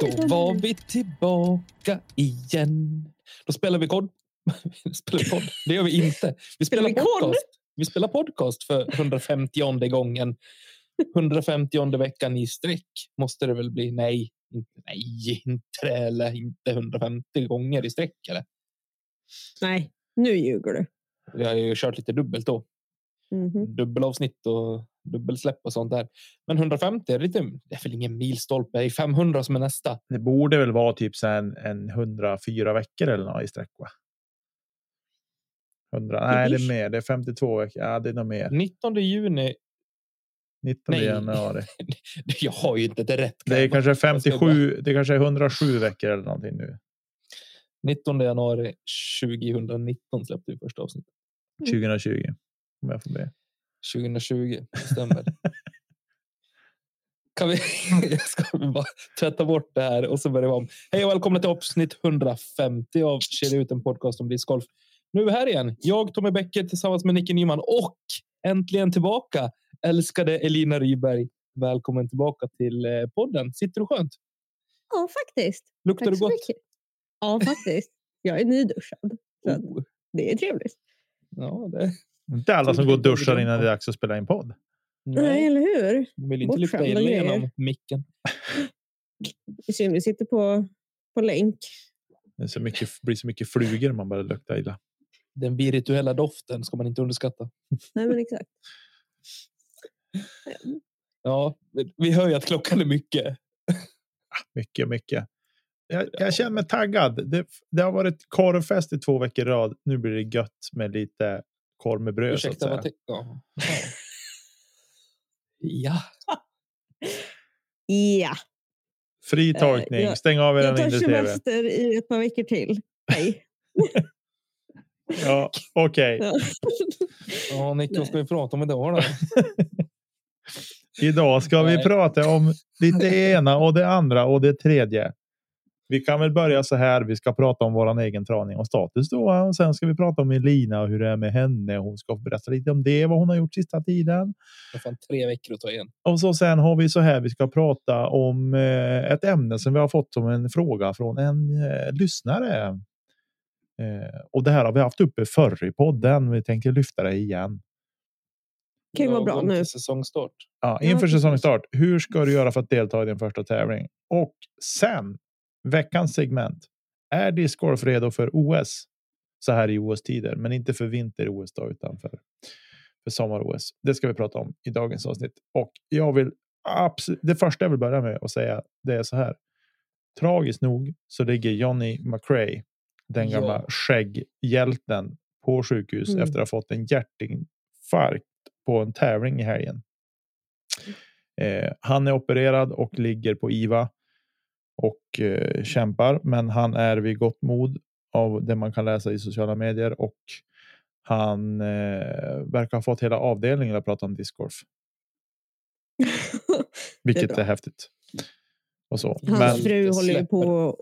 Då var vi tillbaka igen. Då spelar vi kod. spelar vi kod. Det gör vi inte. Vi spelar, vi kod? podcast. Vi spelar podcast för 150 gången. 150 veckan i sträck måste det väl bli. Nej, inte, nej, inte eller inte 150 gånger i sträck. Eller? Nej, nu ljuger du. Vi har ju kört lite dubbelt då. Mhm. Dubbelavsnitt och dubbelsläpp och sånt där. Men 150 är lite. Det är väl ingen milstolpe. Det är 500 som är nästa. Det borde väl vara typ så en, en 104 veckor eller något i sträck. Va? 100, nej, det är mer. Det är 52 veckor. Ja, det är nog mer. 19 juni. 19 Nej. januari. Jag har ju inte det rätt. Det är kanske Jag ska bara- 57. Det kanske är 107 veckor eller någonting nu. 19 januari 2019 släppte vi första avsnittet. 2020. Om jag får be. 2020 det stämmer. kan vi? jag ska bara tvätta bort det här och så börjar vi om. Hej och välkomna till avsnitt 150 av Kedja ut en podcast om discgolf. Nu är vi här igen. Jag, Tommy Bäcker tillsammans med Nicke Nyman och äntligen tillbaka älskade Elina Ryberg. Välkommen tillbaka till eh, podden. Sitter du skönt? Ja, faktiskt. Luktar Tack du gott? mycket. Ja, faktiskt. Jag är nyduschad. Oh, det är trevligt. ja, det. Inte alla som går och duschar innan det är dags att spela in podd. Nej, Nej, eller hur? vill inte lyfta bortskämda illa genom micken. Vi sitter på, på länk. Det är så mycket, blir så mycket flugor man bara luktar illa. Den virtuella doften ska man inte underskatta. Nej, men exakt. Ja, vi hör ju att klockan är mycket. Mycket, mycket. Jag, jag känner mig taggad. Det, det har varit korvfest i två veckor i rad. Nu blir det gött med lite korv med bröd. så att Ursäkta, säga. ja. ja. Ja, Fri Eh, tolkning. jag- Stäng av er jag tar inre tv. semester i ett par veckor till. Hej. Ja, Okej, Ja. Ja, Nick, vad ska vi prata om idag då? idag ska vi Nej. prata om lite ena och det andra och det tredje. Vi kan väl börja så här. Vi ska prata om våran egen träning och status då. Och sen ska vi prata om Elina och hur det är med henne. Hon ska berätta lite om det, vad hon har gjort sista tiden. Det är fan tre veckor att ta igen. Och så sen har vi så här. Vi ska prata om eh, ett ämne som vi har fått som en fråga från en eh, lyssnare. Eh, och det här har vi haft uppe förr i podden. Vi tänker lyfta det igen. kan ju vara bra nu. säsongstart. Ja, inför säsongstart. Hur ska du göra för att delta i din första tävling? Och sen veckans segment. Är discgolf redo för OS? Så här i OS-tider, men inte för vinter-OS utan för, för sommar-OS. Det ska vi prata om i dagens avsnitt. Och jag vill absolut. Det första jag vill börja med att säga det är så här. Tragiskt nog så ligger Johnny McRae, den Ja. gamla skägghjälten, på sjukhus Mm. efter att ha fått en hjärtinfarkt på en tävling i helgen. Eh, han är opererad och ligger på IVA och eh, kämpar, men han är vid gott mod av det man kan läsa i sociala medier och han eh, verkar ha fått hela avdelningen att prata om discgolf, vilket är, bra. häftigt. Och så. Hans Men fru håller ju på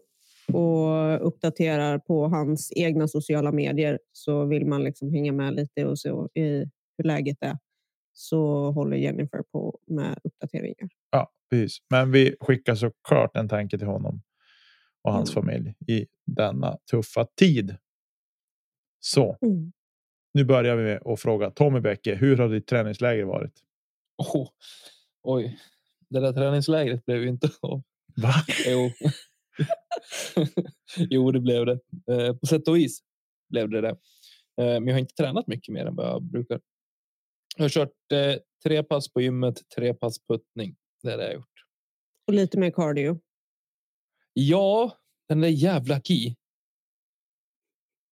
och uppdaterar på hans egna sociala medier. Så vill man liksom hänga med lite och så i hur läget är så håller Jennifer på med uppdateringar. Ja, precis. Men vi skickar såklart en tanke till honom och hans Mm. familj i denna tuffa tid. Så Mm. nu börjar vi med att fråga Tommy Bäcke. Hur har ditt träningsläger varit? Oh, oj, det där träningslägret blev ju inte av. Va? Jo. jo, det blev det. Eh, på sätt och vis blev det det. Eh, men jag har inte tränat mycket mer än vad jag brukar. Jag har kört eh, tre pass på gymmet, tre pass puttning. Det är det jag har gjort. Och lite mer cardio. Ja, den där jävla Ki.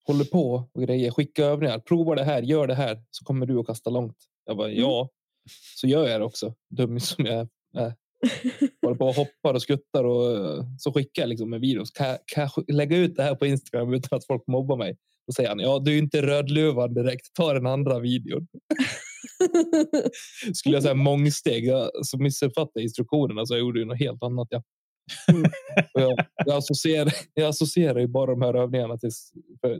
Håller på och grejer, skicka övningar. Prova det här, gör det här så kommer du att kasta långt. Jag bara, Mm. ja, så gör jag det också. Dum som jag är. Håller på och hoppar och skuttar och så skickar jag liksom en video. Så Kan, jag- kan jag sk- lägga ut det här på Instagram utan att folk mobbar mig? Då säger han, ja, du är inte rödluvan direkt. Ta den andra videon. Skulle jag säga mångsteg, jag så missuppfattade instruktionerna så jag gjorde ju något helt annat. Ja. Mm. Jag, jag, associerar, jag associerar ju bara de här övningarna till,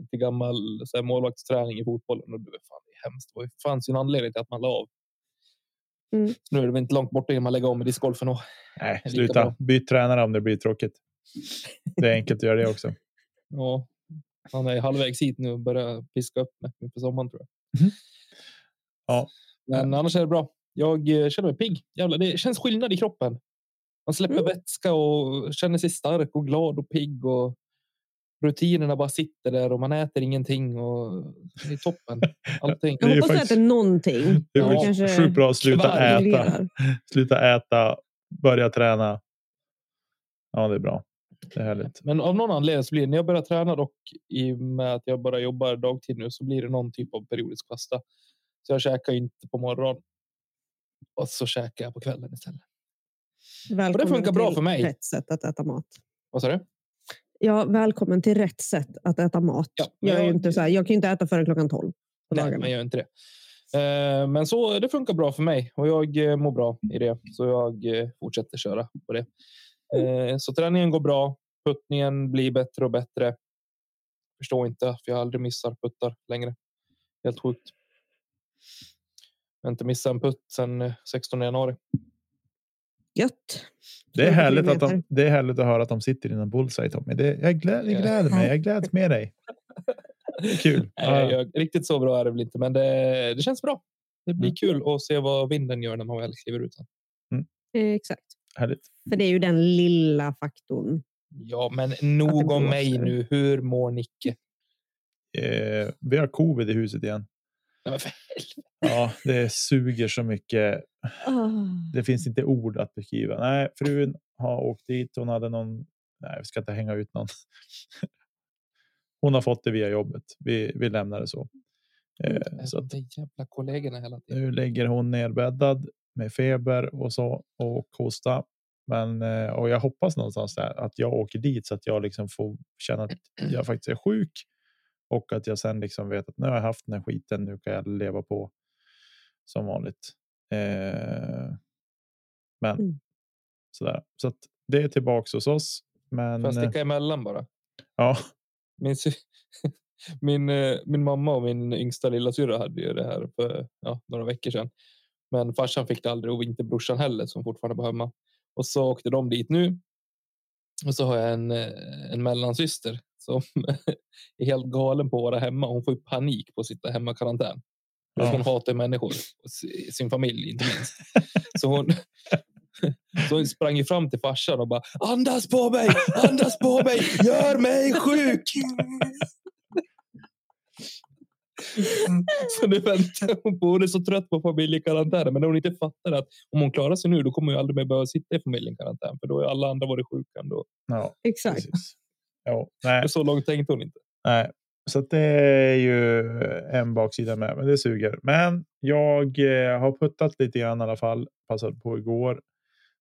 till gammal så här, målvaktsträning i fotbollen. Och det, är fan, det är hemskt. Det fanns ju en anledning till att man la av. Mm. Nu är det väl inte långt borta innan man lägger om med discgolfen. Och, Nej, sluta. Byt tränare om det blir tråkigt. Det är enkelt att göra det också. ja, han är halvvägs hit nu och börjar piska upp mig inför sommaren tror jag. Mhm. Ja. Men annars är det bra. Jag eh, känner mig pigg. Jävlar, det känns skillnad i kroppen. Man släpper Mm. vätska och känner sig stark och glad och pigg. Och rutinerna bara sitter där och man äter ingenting. Och det är toppen. Allting. Jag hoppas du faktiskt- äter någonting. Det är Ja, kanske sjukt bra att sluta äta. Sluta äta, börja träna. Ja, det är bra. Det är härligt. Men av någon anledning så blir det när jag börjar träna och i och med att jag bara jobbar dagtid nu så blir det någon typ av periodisk fasta. Så jag käkar inte på morgonen. Och så käkar jag på kvällen istället. Välkommen funkar bra för mig. Rätt sätt att äta mat. Vad sa du? Ja, välkommen till rätt sätt att äta mat. Ja, men jag, är jag- inte så här, jag kan inte äta före klockan 12 på Nej, dagarna. men jag gör inte det. Eh, Men så det funkar bra för mig och jag eh, mår bra i det. Så jag eh, fortsätter köra på det. Eh, Så träningen går bra. Puttningen blir bättre och bättre. Förstår inte för jag aldrig missar puttar längre. Helt sjukt. Jag har inte missat en putt sedan eh, 16 januari. Gött. Det är, härligt att de, det är härligt att höra att de sitter i en bullseye Tommy. Det, jag, glä, jag Ja. gläder mig. Jag gläds med dig. Kul. Nej, Ja. jag, riktigt så bra är det väl inte, men det, det känns bra. Det blir Mm. kul att se vad vinden gör när man väl kliver ut. sen. Eh, Exakt. Härligt. För det är ju den lilla faktorn. Ja, men nog om mig nu. Hur mår Nicke? Eh, vi har covid i huset igen. Nej, Ja, det suger så mycket. Ah. Det finns inte ord att beskriva. Nej, frun har åkt dit. Hon hade någon. Nej, vi ska inte hänga ut någon. Hon har fått det via jobbet. Vi, vi lämnar det så. Eh, så att jävla kollegorna hela tiden. nu ligger hon nerbäddad med feber och så och hosta. Men eh, och jag hoppas någonstans där att jag åker dit så att jag liksom får känna att jag faktiskt är sjuk och att jag sen liksom vet att nu har jag haft den här skiten. Nu kan jag leva på som vanligt. Eh, men Mm. sådär så att det är tillbaks hos oss. Men Får jag eh, sticka emellan bara? ja, Min, min, eh, min mamma och min yngsta lillasyrra hade ju det här för ja, några veckor sedan. Men farsan fick det aldrig och inte brorsan heller som fortfarande var hemma. Och så åkte de dit nu. Och så har jag en, eh, en mellansyster som är helt galen på att vara hemma. Hon får ju panik på att sitta hemma i karantän. Ja. Hon hatar människor, sin familj inte minst. Så hon, så hon sprang ju fram till farsan och bara andas på mig, andas på mig, gör mig sjuk. Så nu väntar hon på, hon är så trött på familjekarantänen, men när hon inte fattar att om hon klarar sig nu, då kommer hon ju aldrig mer behöva sitta i familjekarantän, för då är alla andra varit sjuka ändå. ja Exakt. precis. Ja, nej, så långt tänkte hon inte. Nej, så det är ju en baksida med, men det suger. Men jag eh, har puttat lite grann i alla fall. Passade på igår.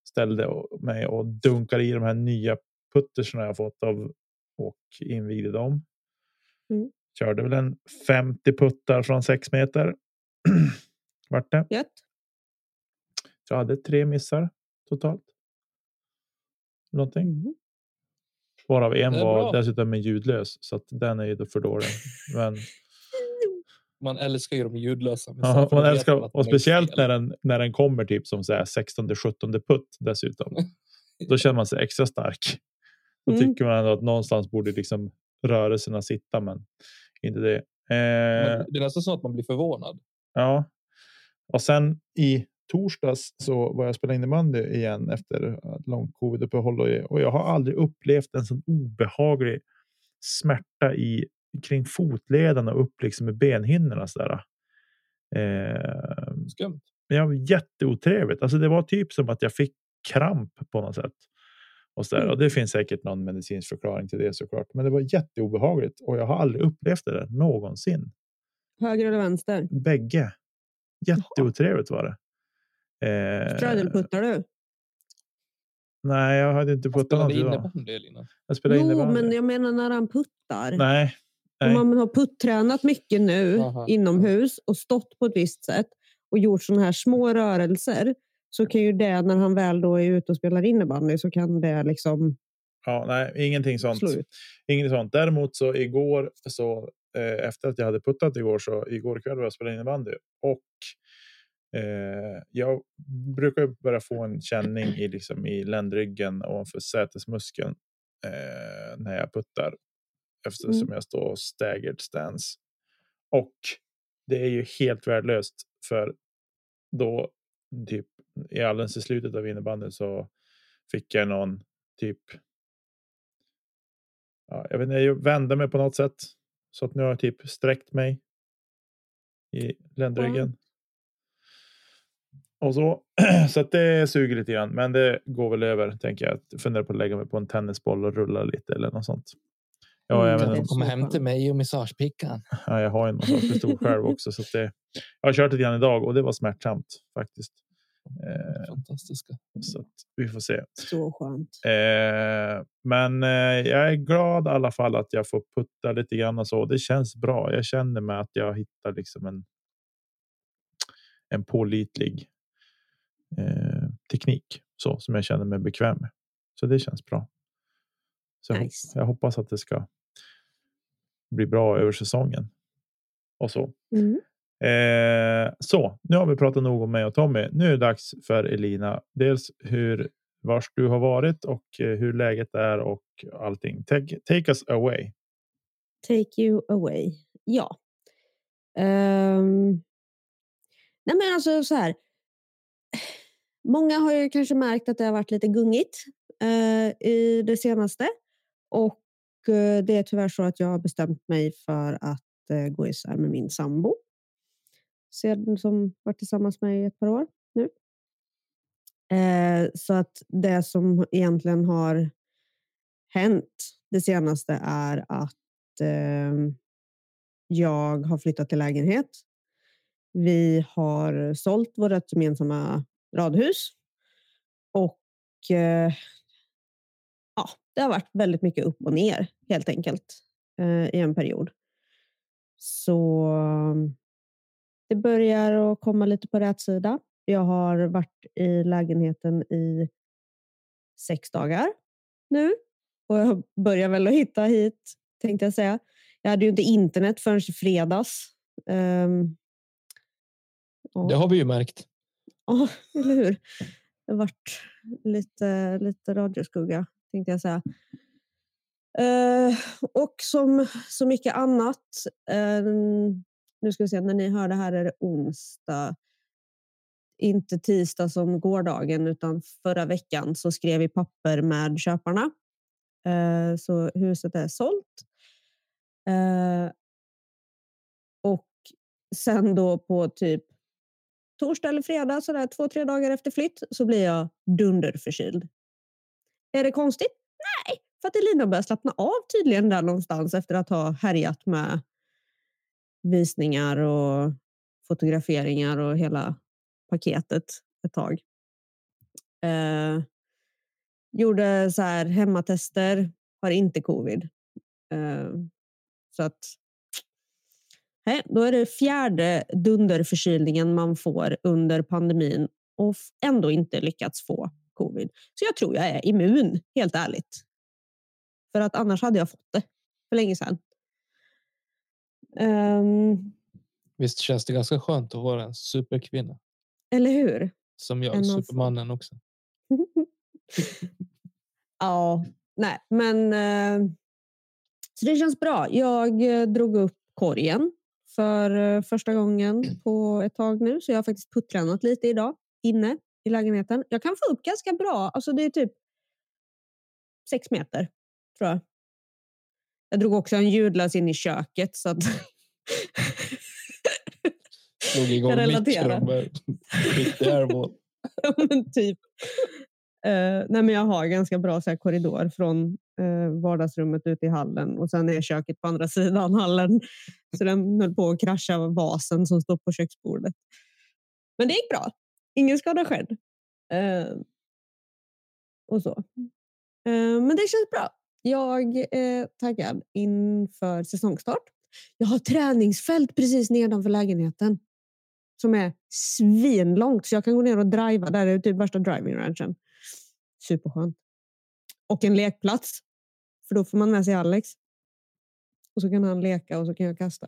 Ställde mig och dunkade i de här nya puttersna jag fått av och invigde dem. Mm. Körde väl en 50 puttar från 6 meter. Vart det. Gött. Jag hade tre missar totalt. Någonting. Mm. Varav en var bra. dessutom en ljudlös. Så att den är ju för dålig. Men Man älskar ju de ljudlösa. Ja, man älskar, man och speciellt när den, när den kommer typ som så här 16 17 putt dessutom. Då känner man sig extra stark. Då Mm. tycker man ändå att någonstans borde liksom rörelserna sitta, men inte det. Eh, Men Det är nästan så att man blir förvånad. ja, och sen i torsdags så var jag spela innebandy igen efter långt coviduppehåll och- och jag har aldrig upplevt en sån obehaglig smärta i kring fotleden och upp liksom med benhinnorna så där. Eh, Skumt. ja, jätteotrevligt. Alltså det var typ som att jag fick kramp på något sätt. Och, så där. Mm. och det finns säkert någon medicinsk förklaring till det såklart. Men det var jätteobehagligt och jag har aldrig upplevt det där någonsin. Höger eller vänster? Bägge. Jätteotrevligt var det. Eh, Strödelputtar du? nej, jag hade inte Jag puttat spelade något idag. Jag spelade Jo, innebandy. men jag menar när han puttar. Nej, Om nej. man har puttränat mycket nu Aha. inomhus och stått på ett visst sätt och gjort sådana här små rörelser så kan ju det när han väl då är ute och spelar innebandy så kan det liksom Ja, nej, ingenting sånt. Inget sånt. Däremot så igår så eh, efter att jag hade puttat igår så igår kväll var jag spelade innebandy och eh, jag brukar börja få en känning i liksom i ländryggen ovanför sätesmuskeln eh, när jag puttar eftersom Mm. jag står staggered stance. Och det är ju helt värdelöst för då typ i alldeles i slutet av innebandyn så fick jag någon typ ja, jag vet inte, jag vände mig på något sätt så att nu har jag typ sträckt mig i ländryggen. Och så, så att det suger lite grann, men det går väl över tänker jag. Jag funderar på att lägga mig på en tennisboll och rulla lite eller något sånt. Ja, Mm, även Kom hem till mig och massagepickan. ja, jag har en massagepistool själv också. Så att det, jag har kört lite grann idag och det var smärtsamt faktiskt. Eh, Fantastiska. så att vi får se. Så skönt. Eh, men eh, jag är glad i alla fall att jag får putta lite grann och så. Det känns bra. Jag känner mig att jag hittar liksom en. En pålitlig. Eh, teknik så som jag känner mig bekväm med. Så det känns bra. Så jag, Nice. jag hoppas att det ska. Bli bra över säsongen. Och så. Mm. Eh, så nu har vi pratat nog om mig och Tommy. Nu är det dags för Elina. Dels hur vars du har varit och eh, hur läget är och allting. Take, take us away. Take you away. Ja. Ehm. nej men alltså så här. Många har ju kanske märkt att det har varit lite gungigt eh, i det senaste. Och eh, det är tyvärr så att jag har bestämt mig för att eh, gå isär med min sambo. Sedan som varit tillsammans med mig i ett par år nu. Eh, så att det som egentligen har hänt det senaste är att eh, jag har flyttat till lägenhet. Vi har sålt vårt gemensamma radhus. Och eh, ja, det har varit väldigt mycket upp och ner helt enkelt eh, i en period. Så det börjar att komma lite på rätt sida. Jag har varit i lägenheten i sex dagar nu och jag börjar väl att hitta hit tänkte jag säga. Jag hade ju inte internet förrän i fredags. Um, det har vi ju märkt. Ja, eller hur? Det har varit lite, lite radioskugga, tänkte jag säga. Eh, och som så mycket annat, eh, nu ska vi se, när ni hör det här är det onsdag, inte tisdag som gårdagen, utan förra veckan så skrev vi papper med köparna. Eh, så huset är sålt. Eh, och sen då på typ torsdag eller fredag, så där, två, tre dagar efter flytt, så blir jag dunderförkyld. Är det konstigt? Nej, för att Elina börjar slappna av tydligen där någonstans efter att ha härjat med visningar och fotograferingar och hela paketet ett tag. Eh, gjorde så här hemmatester, har inte covid. Eh, så att Nej, då är det fjärde dunderförkylningen man får under pandemin och ändå inte lyckats få covid. Så jag tror jag är immun, helt ärligt. För att annars hade jag fått det för länge sedan. Ehm, Visst känns det ganska skönt att vara en superkvinna eller hur? som jag, En. Supermannen också. ja, nej, men eh, så det känns bra. Jag eh, drog upp korgen för eh, första gången på ett tag nu, så jag har faktiskt puttränat lite idag inne i lägenheten. Jag kan få upp ganska bra. Alltså det är typ sex meter, tror jag. Jag drog också en ljudlös in i köket så att Slog igång med riktig airball. Typ. Eh, nej, men jag har ganska bra så här, korridor från eh, vardagsrummet ut i hallen och sen är köket på andra sidan hallen. Så den höll på att krascha vasen som står på köksbordet. Men det gick bra. Ingen skada skedd. Eh, och så. Eh, men det känns bra. Jag är taggad inför säsongstart. Jag har träningsfält precis nedanför lägenheten som är svinlångt så jag kan gå ner och driva. Där är typ värsta driving ranchen. Superskönt. Och en lekplats. För då får man med sig Alex. Och så kan han leka och så kan jag kasta.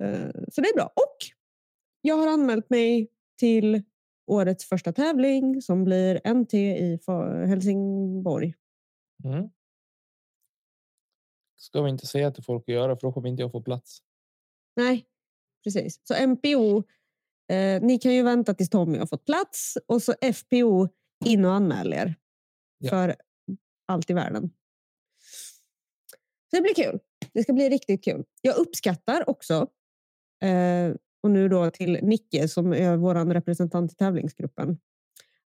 Eh, Så det är bra. Och jag har anmält mig till årets första tävling som blir NT i Helsingborg. Mm. Ska vi inte säga till folk att göra för då kommer inte jag få plats. Nej, precis. Så MPO, eh, ni kan ju vänta tills Tommy har fått plats och så FPO in och anmäl er Ja. för allt i världen. Så det blir kul. Det ska bli riktigt kul. Jag uppskattar också, eh, och nu då till Nicke som är vår representant i tävlingsgruppen,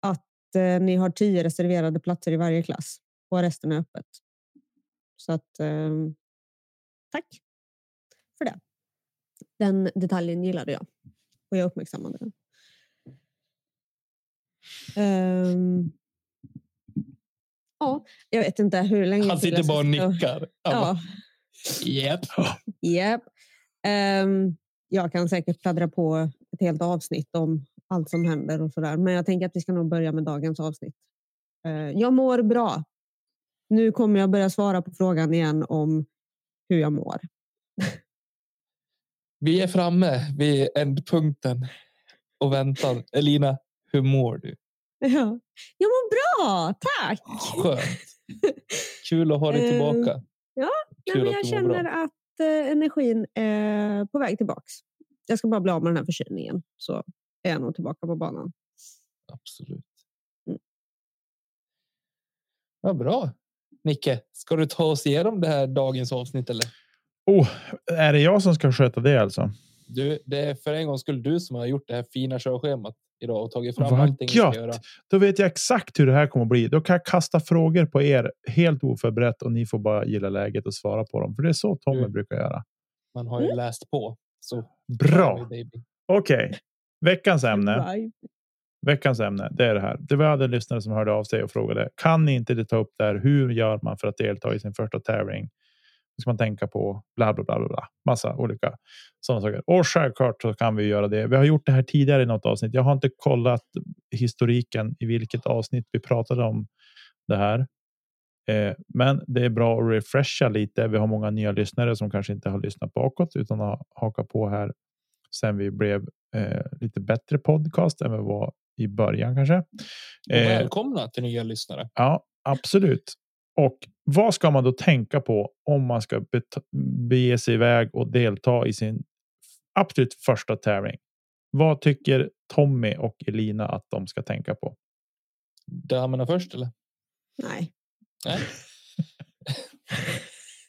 att eh, ni har tio reserverade platser i varje klass och resten är öppet. Så att eh, tack för det. Den detaljen gillade jag och jag uppmärksammade den. Ehm, ja, jag vet inte hur länge Han sitter bara och nickar. Ja, Japp. Japp. Ehm, jag kan säkert pladdra på ett helt avsnitt om allt som händer och sådär. Men jag tänker att vi ska nog börja med dagens avsnitt. Eh, jag mår bra. Nu kommer jag börja svara på frågan igen om hur jag mår. Vi är framme vid ändpunkten och väntar. Elina, hur mår du? Ja. Jag mår bra, tack! Skönt. Kul att ha dig Eh, tillbaka. ja, Nej, Kul men jag känner bra. att eh, energin är på väg tillbaks. Jag ska bara bli av med den här förkylningen så är jag nog tillbaka på banan. Absolut. Mm. Vad bra. Nicke, ska du ta oss igenom det här dagens avsnitt eller? Oh, är det jag som ska sköta det alltså? Du, det är för en gång skull du som har gjort det här fina körschemat idag och tagit fram Vad allting vi ska gött! göra. Då vet jag exakt hur det här kommer att bli. Då kan jag kasta frågor på er helt oförberett och ni får bara gilla läget och svara på dem. För det är så Tommy Mm. brukar göra. Man har ju Mm. läst på. Så Bra. Okej, veckans ämne. Veckans ämne. Det är det här. Det var en lyssnare som hörde av sig och frågade. Kan ni inte ta upp där? Hur gör man för att delta i sin första tävling? Ska man tänka på? Bla bla bla bla. bla. Massa olika sådana saker. Och självklart så kan vi göra det. Vi har gjort det här tidigare i något avsnitt. Jag har inte kollat historiken i vilket avsnitt vi pratade om det här. Eh, men det är bra att refresha lite. Vi har många nya lyssnare som kanske inte har lyssnat bakåt utan har hakat på här sen vi blev eh, lite bättre podcast än vi var i början kanske. Eh, välkomna till nya lyssnare. Ja, absolut. Och vad ska man då tänka på om man ska bege sig iväg och delta i sin absolut första tävling? Vad tycker Tommy och Elina att de ska tänka på? Damerna först eller? Nej. Nej.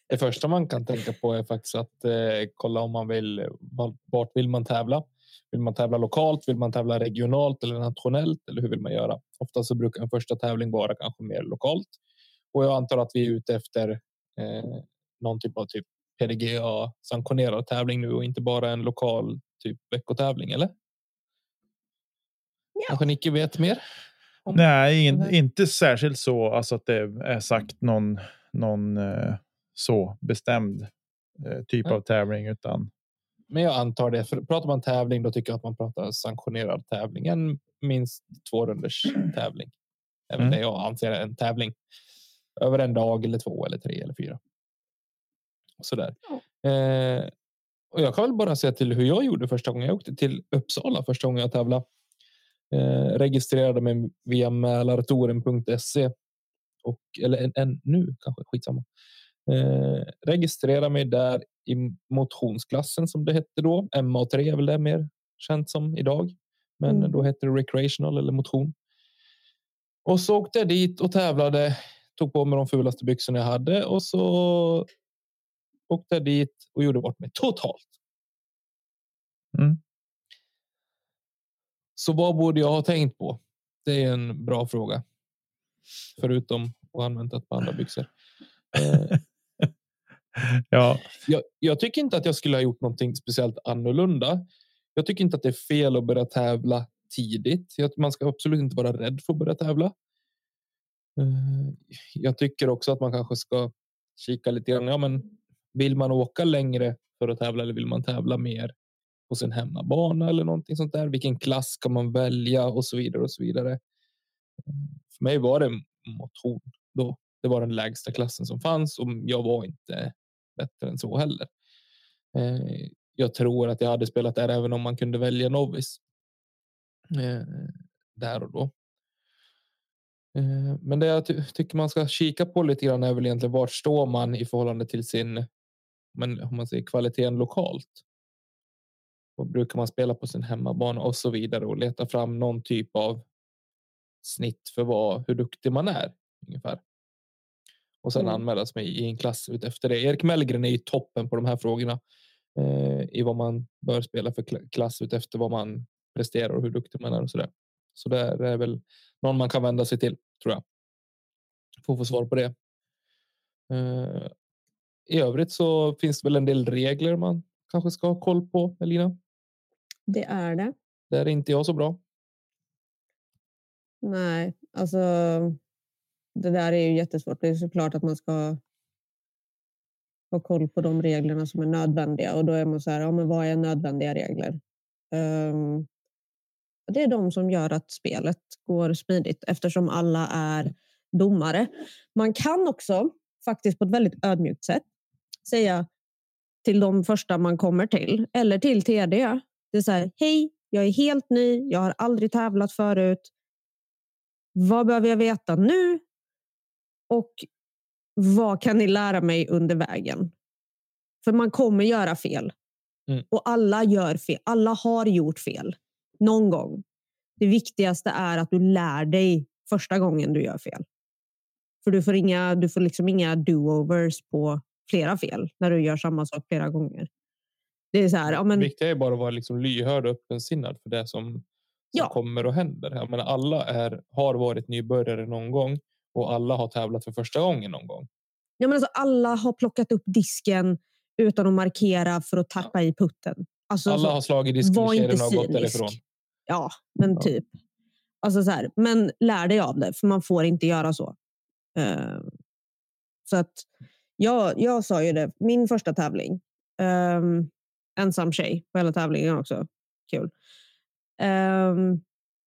Det första man kan tänka på är faktiskt att eh, kolla om man vill. var- Vart vill man tävla? Vill man tävla lokalt? Vill man tävla regionalt eller nationellt? Eller hur vill man göra? Ofta så brukar en första tävling vara kanske mer lokalt. Och jag antar att vi är ute efter eh, någon typ av typ PDGA sanktionerad tävling nu och inte bara en lokal typ veckotävling. Eller? Ja. Kanske Nicke vet mer? Om- Nej, in, inte särskilt så alltså att det är sagt någon, någon eh, så bestämd eh, typ Nej. av tävling, utan Men jag antar det. För pratar man tävling, då tycker jag att man pratar sanktionerad tävling. En minst två runders tävling. Även Mm. det jag anser är en tävling. Över en dag eller två eller tre eller fyra. Sådär. Eh, och jag kan väl bara säga till hur jag gjorde första gången jag åkte till Uppsala första gången jag tävlade. Eh, registrerade mig via mälartoren.se och eller en, en nu kanske skitsamma. Eh, registrera mig där i motionsklassen som det hette då. MA3 är väl det mer känt som idag, men Mm. då hette det recreational eller motion. Och så åkte jag dit och tävlade. Tog på mig de fulaste byxorna jag hade och så åkte jag dit och gjorde bort mig totalt. Mm. Så vad borde jag ha tänkt på? Det är en bra fråga. Förutom att använda ett par andra byxor. Eh, Ja, jag, jag tycker inte att jag skulle ha gjort någonting speciellt annorlunda. Jag tycker inte att det är fel att börja tävla tidigt. Man ska absolut inte vara rädd för att börja tävla. Eh, jag tycker också att man kanske ska kika lite grann. Ja, men vill man åka längre för att tävla eller vill man tävla mer på sin hemmabana eller någonting sånt där? Vilken klass ska man välja och så vidare och så vidare. Eh, för mig var det motion då. Det var den lägsta klassen som fanns och jag var inte bättre än så heller. Eh, jag tror att jag hade spelat där även om man kunde välja novis. Där och då. Eh, Men det jag ty- tycker man ska kika på lite grann är väl egentligen vart står man i förhållande till sin men om man säger kvaliteten lokalt. Vad brukar man spela på sin hemmabana och så vidare och leta fram någon typ av snitt för vad, hur duktig man är ungefär. Och sen Mm. anmäla sig i en klass ut efter det. Erik Mellgren är i toppen på de här frågorna eh, i vad man bör spela för kla- klass ut efter vad man presterar och hur duktig man är och så där. Så där är väl någon man kan vända sig till tror jag. Att få svar på det. Eh, I övrigt så finns det väl en del regler man kanske ska ha koll på, Elina. Det är det. Där är inte jag så bra. Nej, alltså det där är ju jättesvårt. Det är såklart att man ska ha koll på de reglerna som är nödvändiga och då är man så här, ja men vad är nödvändiga regler? Ehm, det är de som gör att spelet går smidigt eftersom alla är domare. Man kan också faktiskt på ett väldigt ödmjukt sätt säga till de första man kommer till eller till TD. Det är så här, hej, jag är helt ny, jag har aldrig tävlat förut. Vad behöver jag veta nu? Och vad kan ni lära mig under vägen? För man kommer göra fel. Mm. Och alla gör fel. Alla har gjort fel någon gång. Det viktigaste är att du lär dig första gången du gör fel. För du får inga, du får liksom inga do-overs på flera fel när du gör samma sak flera gånger. Det är så här, ja, men, Det viktiga är bara att vara liksom lyhörd och öppensinnad för det som, som Ja. kommer och händer. Jag menar, alla är, har varit nybörjare någon gång och alla har tävlat för första gången någon gång. ja, men alltså, alla har plockat upp disken utan att markera för att tappa i putten. Alltså, alla har slagit disken i och gått cynisk. därifrån. Ja, men Ja. typ. Alltså så här, men lär dig av det, för man får inte göra så. Eh, så att jag, jag sa ju det, min första tävling. Um, ensam tjej på hela tävlingen också. Kul. Ehm,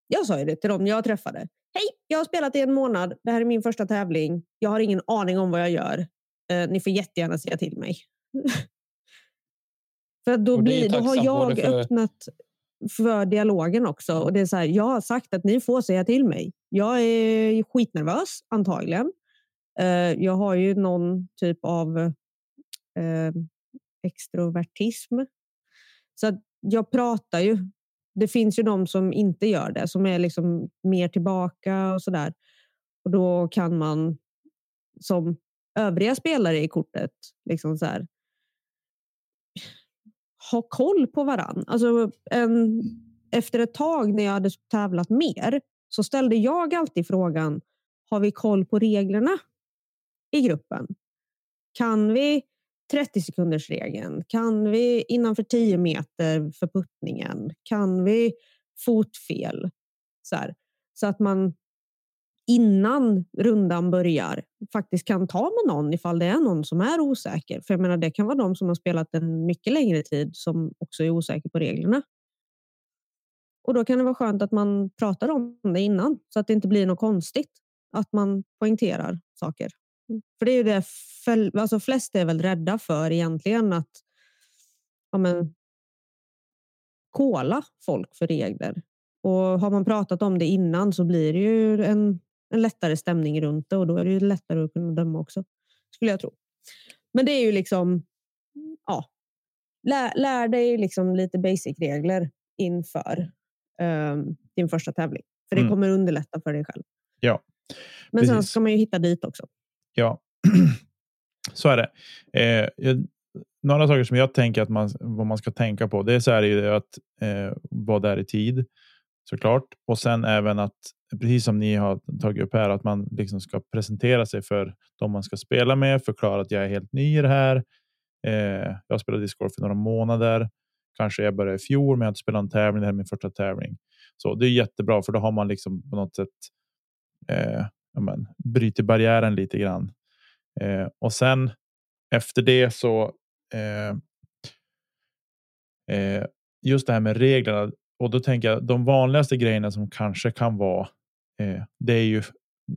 jag sa ju det till dem jag träffade. Hej, jag har spelat i en månad. Det här är min första tävling. Jag har ingen aning om vad jag gör. Eh, ni får jättegärna säga till mig. för då, blir, då har jag för- öppnat för dialogen också. Och det är så här, jag har sagt att ni får säga till mig. Jag är skitnervös, antagligen. Eh, jag har ju någon typ av eh, extrovertism. Så att jag pratar ju. Det finns ju de som inte gör det, som är liksom mer tillbaka och sådär. Och då kan man som övriga spelare i kortet liksom så här, ha koll på varann. Alltså en, efter ett tag när jag hade tävlat mer så ställde jag alltid frågan, har vi koll på reglerna i gruppen? Kan vi 30 sekunders regeln? Kan vi innanför 10 meter för puttningen? Kan vi fotfel? Så, här. så att man innan rundan börjar faktiskt kan ta med någon ifall det är någon som är osäker. För jag menar, det kan vara de som har spelat en mycket längre tid som också är osäker på reglerna. Och då kan det vara skönt att man pratar om det innan så att det inte blir något konstigt. Att man poängterar saker. För det är ju det alltså flest är väl rädda för egentligen att ja, men, kola folk för regler. Och har man pratat om det innan så blir det ju en, en lättare stämning runt det och då är det ju lättare att kunna döma också. Skulle jag tro. Men det är ju liksom, ja, lär, lär dig liksom lite basic-regler inför ehm, din första tävling. För det Mm. kommer underlätta för dig själv. Ja, Men sen precis. ska man ju hitta dit också. Ja, så är det. Eh, jag några saker som jag tänker att man, vad man ska tänka på. Det är ju att eh, vad det är i tid såklart. Och sen även att precis som ni har tagit upp här, att man liksom ska presentera sig för de man ska spela med, förklara att jag är helt ny i det här. Eh, jag spelade discgolf för några månader. Kanske jag började i fjol, men jag har inte spelat en tävling. Det här är min första tävling. Så det är jättebra, för då har man liksom på något sätt eh, ja, men, bryter barriären lite grann. Eh, och sen efter det så eh, eh, just det här med reglerna. Och då tänker jag de vanligaste grejerna som kanske kan vara. Eh, det är ju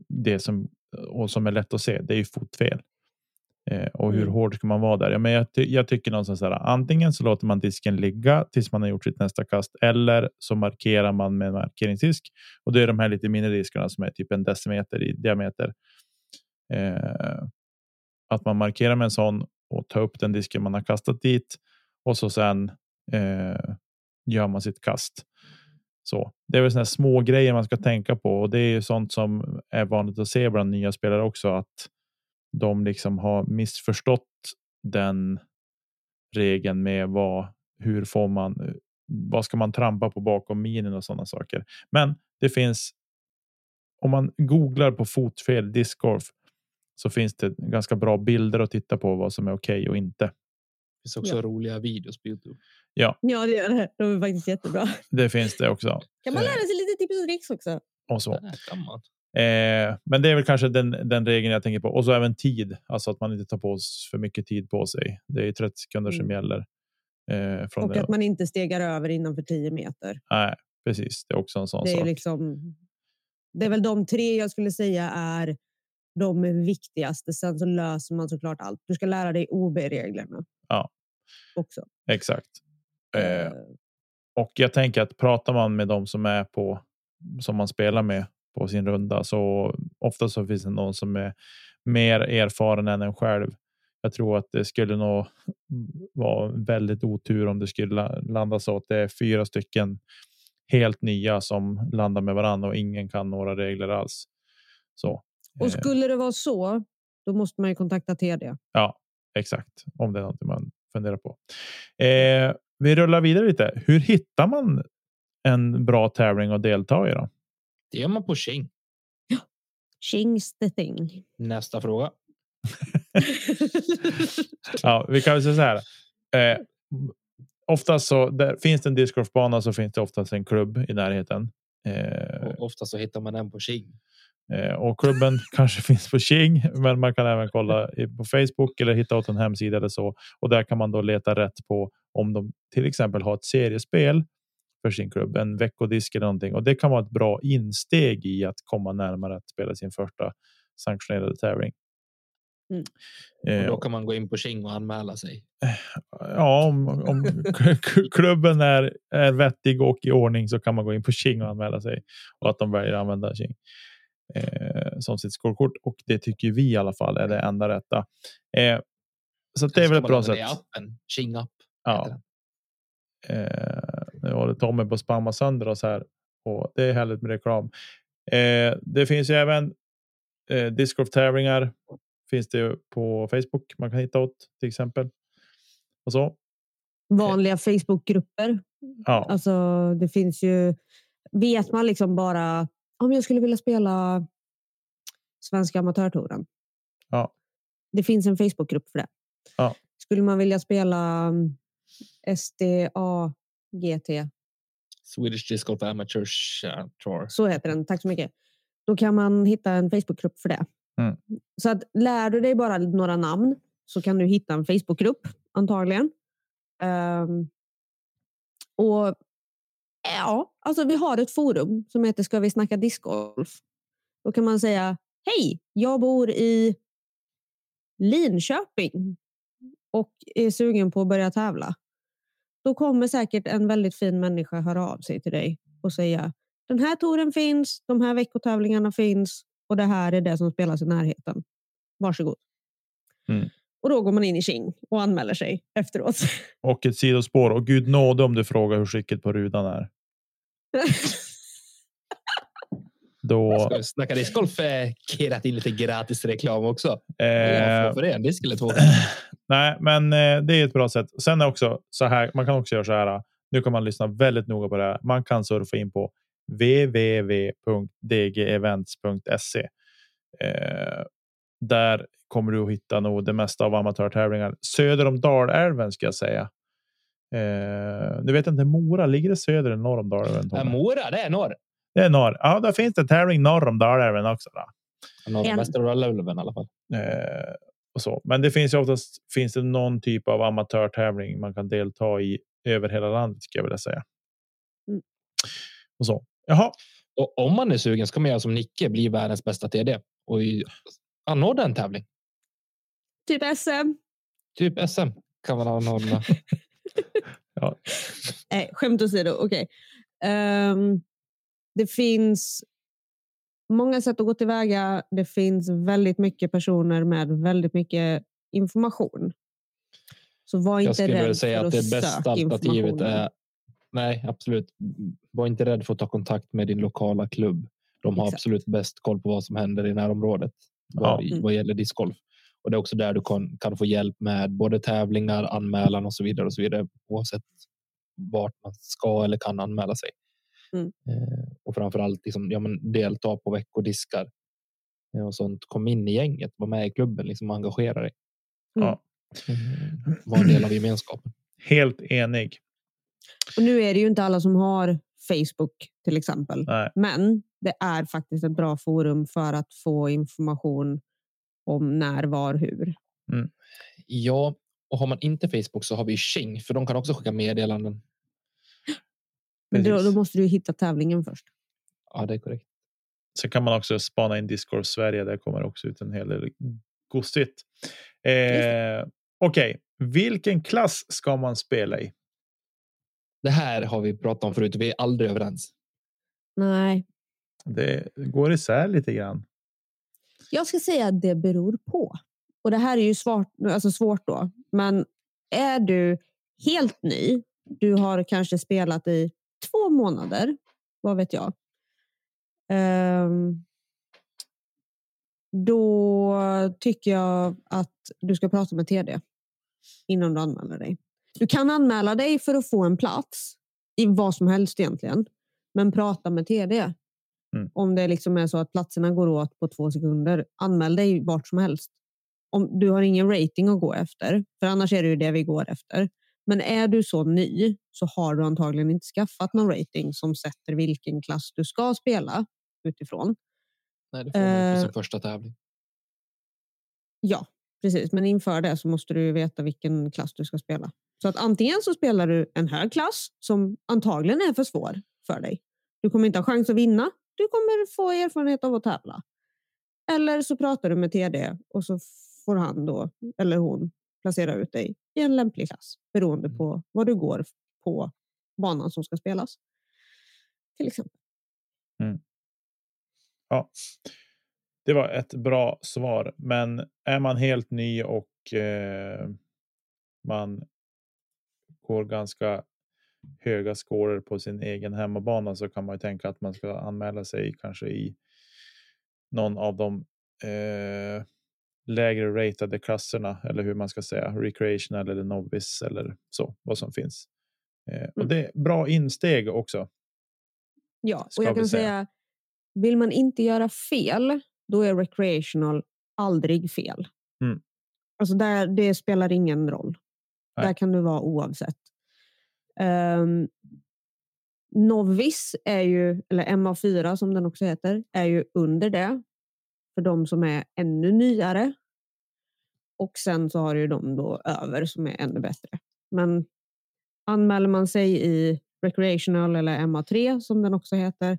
det som och som är lätt att se. Det är ju fotfel. Eh, och hur Mm. hård ska man vara där? Ja, men jag, ty jag tycker någonstans så här, antingen så låter man disken ligga tills man har gjort sitt nästa kast eller så markerar man med en markeringsdisk. Och det är de här lite mindre diskarna som är typ en decimeter i diameter. Eh, att man markerar med en sån och tar upp den disken man har kastat dit och så sen eh, gör man sitt kast. Så det är väl såna små grejer man ska tänka på och det är ju sånt som är vanligt att se bland nya spelare också att de liksom har missförstått den regeln med vad, hur får man, vad ska man trampa på bakom minen och sådana saker. Men det finns. Om man googlar på fotfel discgolf så finns det ganska bra bilder att titta på vad som är okej och inte. Det finns också Ja. roliga videos på Youtube. Ja, det gör det. De är faktiskt jättebra. Det finns det också. Kan man Eh, lära sig lite tips och tricks också? och så. Eh, men det är väl kanske den, den regeln jag tänker på. Och så även tid, alltså att man inte tar på sig för mycket tid på sig. Det är ju 30 sekunder som Mm. gäller. Eh, från Och det. att man inte stegar över innanför 10 meter. Nej, precis. Det är också en sån Det är, sak. liksom, det är väl de tre jag skulle säga är de viktigaste. Sen så löser man såklart allt. Du ska lära dig OB-reglerna. Ja. Också. Exakt. Eh, Eh, och jag tänker att pratar man med de som är på som man spelar med på sin runda så ofta så finns det någon som är mer erfaren än en själv. Jag tror att det skulle nog vara väldigt otur om det skulle la- landa så att det är fyra stycken helt nya som landar med varandra och ingen kan några regler alls. Så. Och eh, skulle det vara så, då måste man ju kontakta TD. Ja, exakt. Om det är något man funderar på. Eh, vi rullar vidare lite. Hur hittar man en bra tävling att delta i? Då? Det gör man på Tjing. Ching's the thing. Nästa fråga. Ja, vi kan väl säga så här. Eh, oftast så där, finns det en discgolfbana så finns det oftast en klubb i närheten. Eh, Och ofta så hittar man den på Tjing. eh, och klubben kanske finns på King, men man kan även kolla på Facebook eller hitta åt en hemsida eller så. Och där kan man då leta rätt på om de till exempel har ett seriespel för sin klubb, en veckodisk eller någonting. Och det kan vara ett bra insteg i att komma närmare att spela sin första sanktionerade tävling. Mm. Och Eh, då kan man gå in på Tjing och anmäla sig. Ja, om, om klubben är, är vettig och i ordning så kan man gå in på King och anmäla sig och att de väljer att använda King eh, som sitt skolkort. Och det tycker vi i alla fall är det enda rätta. Eh, så det är väl ett bra sätt. Appen. Ja. Eh, nu håller Tommy på att spamma sönder oss här och det är härligt med reklam. Eh, det finns ju även eh, discgolf tävlingar. Finns det på Facebook man kan hitta åt till exempel. Och så. Vanliga Facebookgrupper. Ja, Alltså, det finns ju... Vet man liksom bara om jag skulle vilja spela Svenska amatörtouren. Ja. Det finns en Facebookgrupp för det. Ja. Skulle man vilja spela mm, SDA GT, Swedish Disc Golf Amateurs Tour. så heter den. Tack så mycket. Då kan man hitta en Facebookgrupp för det. Mm. Så att lär du dig bara några namn så kan du hitta en Facebookgrupp antagligen. Ehm, och ja, alltså vi har ett forum som heter Ska vi snacka discgolf? Då kan man säga Hej, jag bor i Linköping och är sugen på att börja tävla. Då kommer säkert en väldigt fin människa höra av sig till dig och säga den här touren finns, de här veckotävlingarna finns och det här är det som spelas i närheten. Varsågod. Mm. Och då går man in i King och anmäler sig efteråt. och ett sidospår. Och gud nåde om du frågar hur skicket på rudan är. då... Ska vi snacka discgolf? Eh, kirrat in lite gratis reklam också. Eh, får för det en disk eller två. nej, men eh, det är ett bra sätt. Sen är också så här. Man kan också göra så här. Nu kan man lyssna väldigt noga på det här. Man kan surfa in på www.dgevents.se. Eh, där kommer du att hitta nog det mesta av amatörtävlingar söder om Dalälven ska jag säga. Eh, du vet inte Mora ligger det söder eller norr om Dalälven? Ja? Mora, det är norr. Det är norr. Ja, där finns det en tävling norr om Dalälven också. Då. Norr En. om Västra Dalälven i alla fall. Eh, och så. Men det finns ju oftast finns det någon typ av amatörtävling man kan delta i över hela landet skulle jag vilja säga. Mm. Och så. Jaha, Och om man är sugen så kan man göra som Nicke, bli världens bästa TD och anordna en tävling. Typ SM. Typ SM kan man anordna. Nej, skämt åsido. Okej. Ehm, det finns många sätt att gå tillväga. Det finns väldigt mycket personer med väldigt mycket information. Så var Jag inte skulle rädd säga för att att det bästa alternativet är. Nej, absolut. Var inte rädd för att ta kontakt med din lokala klubb. De har Exakt. absolut bäst koll på vad som händer i närområdet vad, Ja. vad gäller discgolf. Och det är också där du kan, kan få hjälp med både tävlingar, anmälan och så vidare och så vidare oavsett vart man ska eller kan anmäla sig. Mm. Eh, och framför allt liksom, ja, men delta på veckodiskar eh, och sånt. Kom in i gänget, var med i klubben, liksom engagera dig. Mm. Ja. Eh, var en del av gemenskapen. helt enig. Och nu är det ju inte alla som har Facebook till exempel. Nej, Men det är faktiskt ett bra forum för att få information om när, var, hur. Ja, och har man inte Facebook så har vi Xing för de kan också skicka meddelanden. Men då, då måste du hitta tävlingen först. Ja, det är korrekt. så kan man också spana in Discord Sverige. Där kommer också ut en hel del gosigt. Eh, Okej, vilken klass ska man spela i? Det här har vi pratat om förut vi är aldrig överens. Nej, Det går isär lite grann. jag ska säga att det beror på. Och det här är ju svårt, alltså svårt då. Men är du helt ny, du har kanske spelat i två månader, vad vet jag. Ehm, då tycker jag att du ska prata med TD innan du anmäler dig. Du kan anmäla dig för att få en plats i vad som helst egentligen. Men prata med TD. Mm. Om det liksom är så att platserna går åt på två sekunder, anmäl dig vart som helst. Om du har ingen rating att gå efter, för annars är det ju det vi går efter. Men är du så ny så har du antagligen inte skaffat någon rating som sätter vilken klass du ska spela utifrån. Nej, det får man på Eh. sin första tävling. Ja, precis. Men inför det så måste du veta vilken klass du ska spela. Så att antingen så spelar du en hög klass som antagligen är för svår för dig. Du kommer inte ha chans att vinna. Du kommer få erfarenhet av att tävla. Eller så pratar du med TD och så får han då, eller hon, placera ut dig i en lämplig klass beroende Mm. på vad du går på banan som ska spelas. Till exempel. Ja, det var ett bra svar. Men är man helt ny och eh, man går ganska höga scorer på sin egen hemmabana så kan man ju tänka att man ska anmäla sig kanske i någon av de eh, lägre ratade klasserna eller hur man ska säga recreational eller novice eller så vad som finns. Eh, och Mm. det är bra insteg också. Ja, och jag kan säga. säga, vill man inte göra fel, då är recreational aldrig fel. Mm. Alltså där, det spelar ingen roll. Nej. Där kan du vara oavsett. Um, Novice är ju, eller MA4 som den också heter, är ju under det. För de som är ännu nyare. Och sen så har du de då över som är ännu bättre. Men anmäler man sig i recreational eller MA3 som den också heter,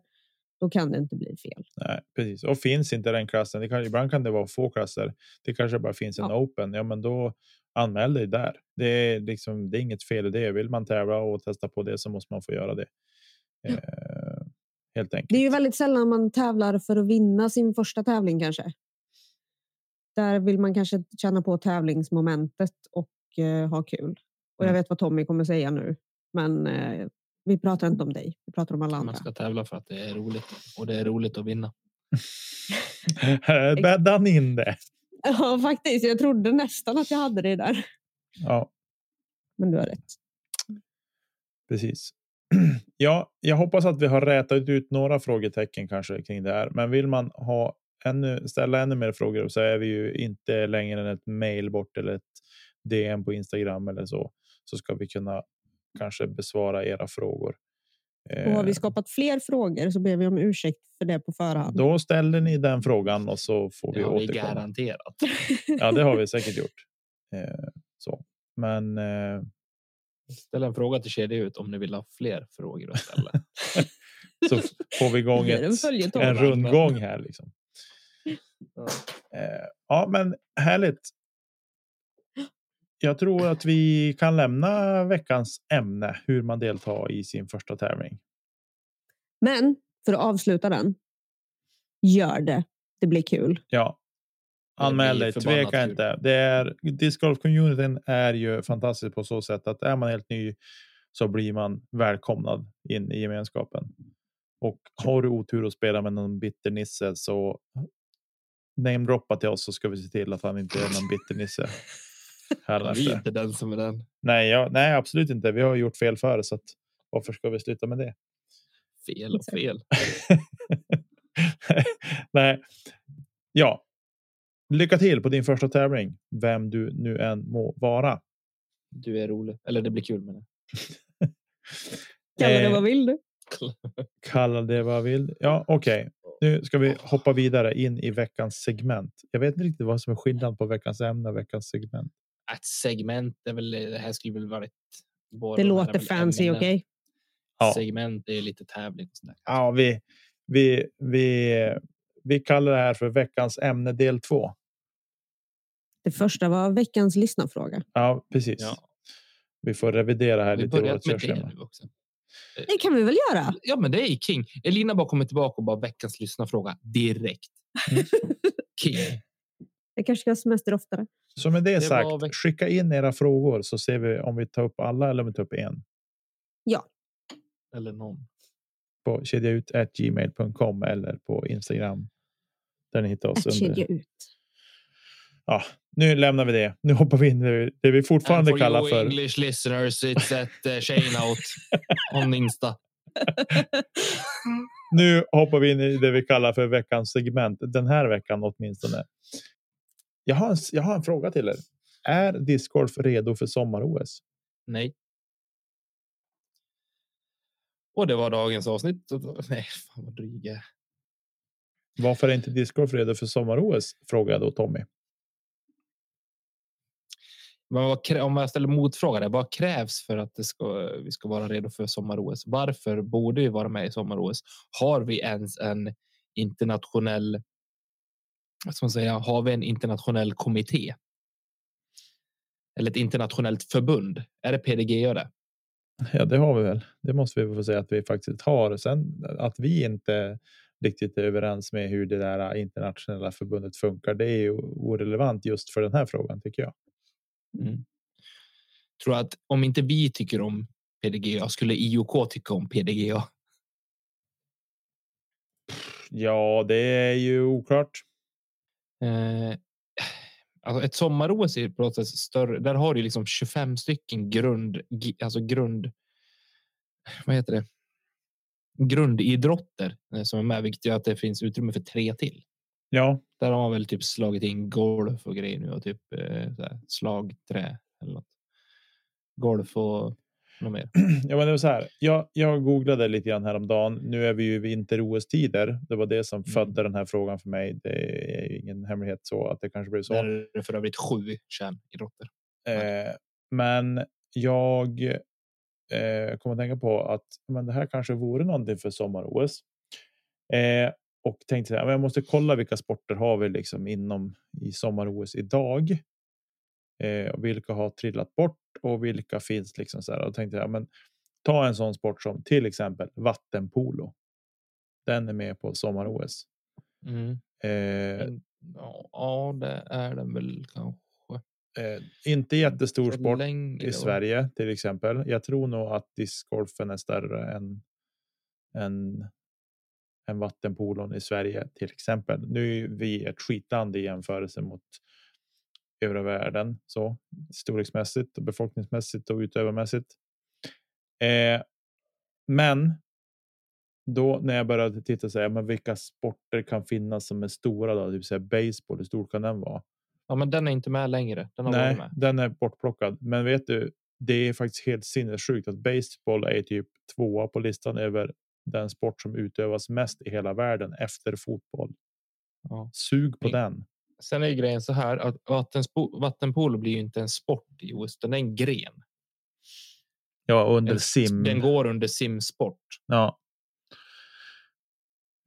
då kan det inte bli fel. Nej, precis. Och finns inte den klassen, det kan, ibland kan det vara få klasser. Det kanske bara finns en Ja. open. Ja, men då anmäl dig där. Det är liksom, det är inget fel i det. Vill man tävla och testa på det så måste man få göra det. Ja. Eh, helt enkelt. Det är ju väldigt sällan man tävlar för att vinna sin första tävling kanske. Där vill man kanske känna på tävlingsmomentet och eh, ha kul. Och jag Mm. vet vad Tommy kommer säga nu. Men eh, Vi pratar inte om dig. Vi pratar om alla andra. Man ska tävla för att det är roligt och det är roligt att vinna. Bäddade han in det? Ja, faktiskt. Jag trodde nästan att jag hade det där. Ja, Men du har rätt. precis. Ja, jag hoppas att vi har rätat ut några frågetecken kanske kring det här. Men vill man ha ännu, ställa ännu mer frågor så är vi ju inte längre än ett mail bort eller ett DM på Instagram eller så. Så ska vi kunna kanske besvara era frågor. Och har vi Eh, skapat fler frågor så ber vi om ursäkt för det på förhand. Då ställer ni den frågan och så får vi Det vi återkomma. garanterat. Ja, det har vi säkert gjort. Eh, så. Men eh, Ställ en fråga till kedja ut om ni vill ha fler frågor att ställa. så får vi igång en ett, följetong. en rundgång här. Liksom. Ja. Eh, ja, men härligt. Jag tror att vi kan lämna veckans ämne, hur man deltar i sin första tävling. Men för att avsluta den. Gör det. Det blir kul. Ja. Det Anmäl dig, tveka kul. inte. Det är, discgolf-communityn är ju fantastisk på så sätt att är man helt ny så blir man välkomnad in i gemenskapen. Och har du otur att spela med någon bitter nisse så namedroppa till oss så ska vi se till att han inte är någon bitter nisse. Vi är inte den som är den. Nej, ja, nej, absolut inte. Vi har gjort fel förr så att varför ska vi sluta med det? Fel och fel. nej, ja. Lycka till på din första tävling, vem du nu än må vara. Du är rolig. Eller det blir kul med det. Kalla det Eh, vad vill du? Kalla det vad vill. Ja, okej. Nu ska vi hoppa vidare in i veckans segment. Jag vet inte riktigt vad som är skillnad på veckans ämne och veckans segment. Ett segment är väl, det här skulle väl vara ett... båda Det låter fancy, okej? Ja. Segment är lite tävling. Ja, vi, vi, vi, vi kallar det här för veckans ämne del två. Det första var veckans lyssnarfråga. Ja, precis. Ja. Vi får revidera här Vi lite i det körschema. nu också. Det kan vi väl göra? Ja, men det är king. Elina bara kommer tillbaka och bara veckans lyssnarfråga direkt. Mm. King. Jag kanske ska ha semester oftare. Så med det, Det sagt, skicka in era frågor så ser vi om vi tar upp alla eller om vi tar upp en. Eller någon. På kedjaut.gmail.com eller på Instagram. Där ni hittar oss. Att kedja Under. ut. Ja, nu lämnar vi det. Nu hoppar vi in i det vi fortfarande And for kallar för. English listeners, it's at uh, Shane out on Insta. Nu hoppar vi in i det vi kallar för veckans segment. Den här veckan åtminstone. Jag har en, jag har en fråga till er. Är discgolf redo för sommar-OS? Nej. Och det var dagens avsnitt. Nej, fan vad dryg jag är. Varför är inte discgolf redo för sommar-OS? Frågar jag då Tommy. Men vad om jag ställer motfråga, där, vad krävs för att det ska, vi ska vara redo för sommar-OS? Varför borde vi vara med i sommar-OS? Har vi ens en internationell? Som säga? Har vi en internationell kommitté? Eller ett internationellt förbund? Är det PDG det? Ja, det har vi väl. Det måste vi få säga att vi faktiskt har. Sen att vi inte riktigt är överens med hur det där internationella förbundet funkar. Det är ju orelevant just för den här frågan tycker jag. Mm. Tror att om inte vi tycker om PDGA skulle IOK tycka om PDGA? Ja, det är ju oklart. Eh, alltså ett sommar-OS är på något sätt större. Där har du liksom 25 stycken grund, alltså grund. Vad heter det? Grundidrotter eh, som är med, vilket gör att det finns utrymme för tre till. Ja, Där har man väl typ slagit in golf och grejer nu och typ eh, här, slagträ eller något. Golf och något mer. ja men det var så här. Jag, jag googlade lite grann häromdagen. Nu är vi ju i vinter-OS-tider. Det var det som Mm. födde den här frågan för mig. Det är ingen hemlighet så att det kanske blev så. Där är det för övrigt sju kärnidrotter. Eh, men jag eh, kommer att tänka på att men det här kanske vore någonting för sommar-OS. Eh, och tänkte men jag måste kolla vilka sporter har vi liksom inom i sommar-OS idag. Eh, och vilka har trillat bort och vilka finns liksom så här. Och tänkte jag, men ta en sån sport som till exempel vattenpolo. Den är med på sommar-OS. Mm. Eh, Ja, det är den väl kanske. Eh, inte jättestor sport längre i Sverige till exempel. Jag tror nog att discgolfen är större än, än, än vattenpolon i Sverige till exempel. Nu är vi ett skitland i jämförelse mot övriga världen så storleksmässigt och befolkningsmässigt och utövarmässigt. Eh, men då när jag började titta så här, men vilka sporter kan finnas som är stora då? Typ så här, baseball, hur stor kan den vara? Ja, men den är inte med längre. Den Nej, med. den är bortplockad. Men vet du, det är faktiskt helt sinnessjukt att baseball är typ tvåa på listan över den sport som utövas mest i hela världen efter fotboll. Ja. Sug på den. Sen är ju grejen så här att vattenspo- vattenpolo blir ju inte en sport i OS, den är en gren. Ja, under En- sim. Den går under simsport. Ja.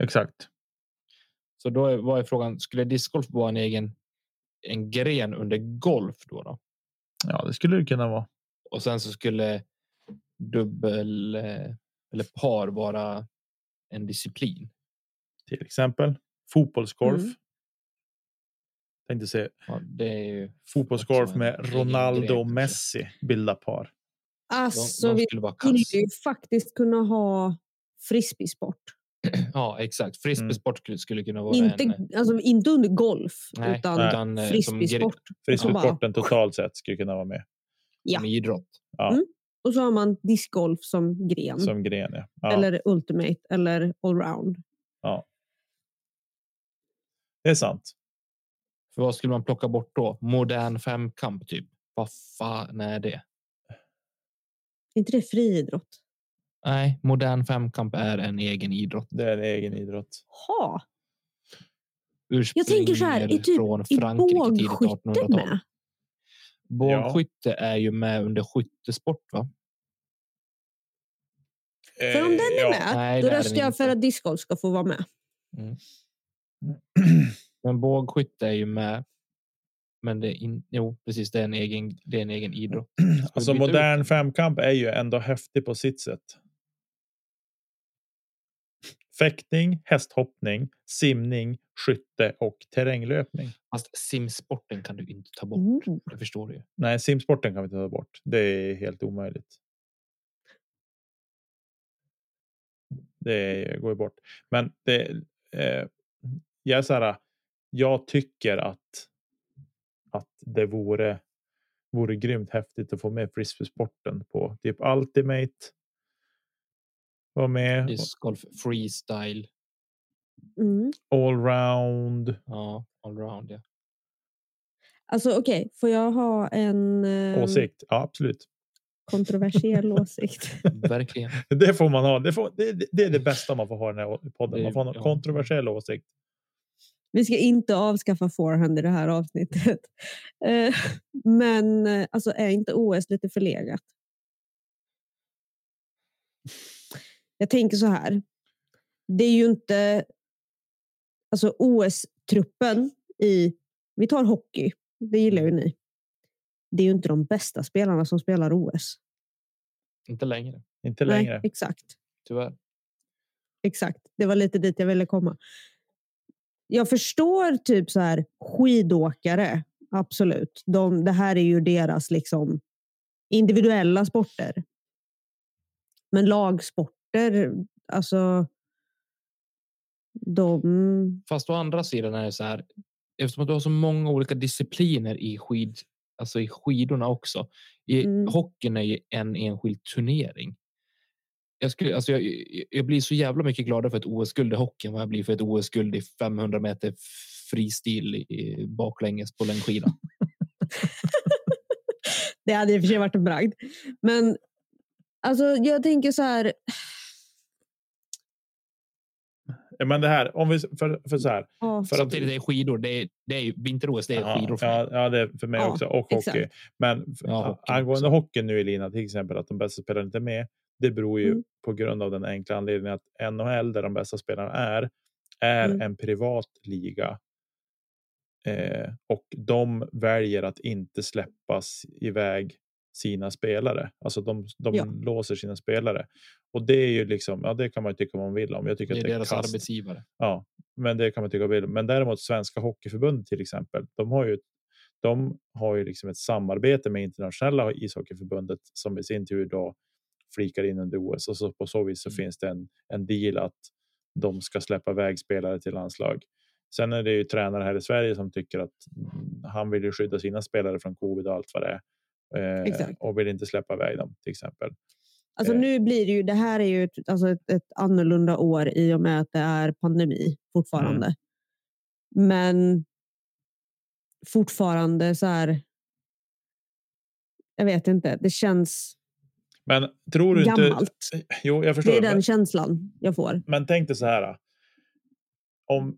Exakt. Så då är, vad är frågan? Skulle discgolf vara en egen en gren under golf då? då? Ja, det skulle det kunna vara. Och sen så skulle dubbel eh, eller par vara en disciplin. Till exempel fotbollsgolf. Mm. Tänkte se Ja, det är ju fotbollsgolf med Ronaldo och kanske. Messi bilda par. De, Alltså, de vi skulle ju faktiskt kunna ha frisbeesport. Ja, exakt. Frisbeesport skulle, skulle kunna vara Inte, en. alltså, inte under golf, Nej, utan utan, eh, som frisbeesport. Frisbeesporten totalt sett skulle kunna vara med Ja. Som idrott. Ja. Mm. Och så har man discgolf som gren. som gren. Ja. Ja, Eller ultimate eller allround. det är sant. För vad skulle man plocka bort då? Modern femkamp typ. Vad fan är det? Är inte det friidrott? Nej, modern femkamp är en egen idrott. Det är en egen idrott. Ha. Ursprungligen Jag tänker så här, är typ från i Frankrike tidigt bågskytte 1800-tal. med? Bågskytte är ju med under skyttesport va? För om den är ja. med, Nej, då röstar jag inte. för att discgolf ska få vara med. Men bågskytte är ju med. Men det är in, jo, precis. Det är en egen, det är en egen idrott. Ska Alltså ut modern den? femkamp är ju ändå häftig på sitt sätt. Fäktning, hästhoppning, simning, skytte och terränglöpning. Fast simsporten kan du inte ta bort. Mm. Det förstår du ju. Nej, simsporten kan vi inte ta bort. Det är helt omöjligt. Det går ju bort. Men det, eh, jag är så här. Jag tycker att. Att det vore. Vore grymt häftigt att få med frisbeesporten på typ Ultimate. Var med Discgolf freestyle. Mm. allround. Ja, allround. Ja. Alltså okej, får jag ha en eh, Åsikt. Ja, absolut. kontroversiell åsikt? Verkligen. Det får man ha. Det, får, det, det är det bästa man får ha i den här podden. Det- Man får ha en kontroversiell åsikt. Vi ska inte avskaffa forehand i det här avsnittet. Eh, Men eh, alltså, är inte OS lite förlegat? Jag tänker så här. Det är ju inte... Alltså OS-truppen i... Vi tar hockey. Det gillar ju ni. Det är ju inte de bästa spelarna som spelar OS. Inte längre, Inte längre. Nej, exakt. tyvärr. Exakt. Det var lite dit jag ville komma. Jag förstår typ så här skidåkare. Absolut. De, det här är ju deras liksom individuella sporter. Men lagsporter, alltså. De... Fast å andra sidan är det så här. Eftersom att du har så många olika discipliner i skid, alltså i skidorna också. I Mm. hockeyn är ju en enskild turnering. Jag, skulle, alltså jag, jag blir så jävla mycket gladare för ett OS-guld i hockeyn vad jag blir för ett OS-guld i 500 meter fristil i baklänges på längdskida. Det hade i och för sig varit en bragd. Men alltså, jag tänker så här. Ja, Men det här, om vi, för, för så här. ja, För att, Samtidigt är skidor, det är, det är vinter-OS, det är ja, skidor för mig. ja, ja, det är för mig Ja, också. Och exakt. hockey. Men Ja, hockey angående också. hockeyn nu Elina, till exempel att de bästa spelarna inte är med. Det beror ju Mm. på grund av den enkla anledningen att NHL, där de bästa spelarna är, är Mm. en privat liga. Eh, och de väljer att inte släppas iväg sina spelare. Alltså de, de Ja. låser sina spelare. Och det är ju liksom, ja det kan man tycka man vill om. Jag tycker Det är att det är deras kast. arbetsgivare. Ja, men det kan man tycka vill. Men däremot Svenska Hockeyförbundet till exempel, de har ju, de har ju liksom ett samarbete med internationella ishockeyförbundet som i sin tur då flikar in under OS och så på så vis så Mm. finns det en, en deal att de ska släppa iväg spelare till landslag. Sen är det ju tränare här i Sverige som tycker att mm, han vill ju skydda sina spelare från covid och allt vad det är. Eh, och vill inte släppa iväg dem till exempel. Alltså Eh. nu blir det ju, det här är ju ett, alltså ett, ett annorlunda år i och med att det är pandemi fortfarande. Mm. Men fortfarande så här. Jag vet inte, det känns Men tror du inte? gammalt. Jo, jag förstår. Det är men- den känslan jag får. Men tänk dig så här. Om,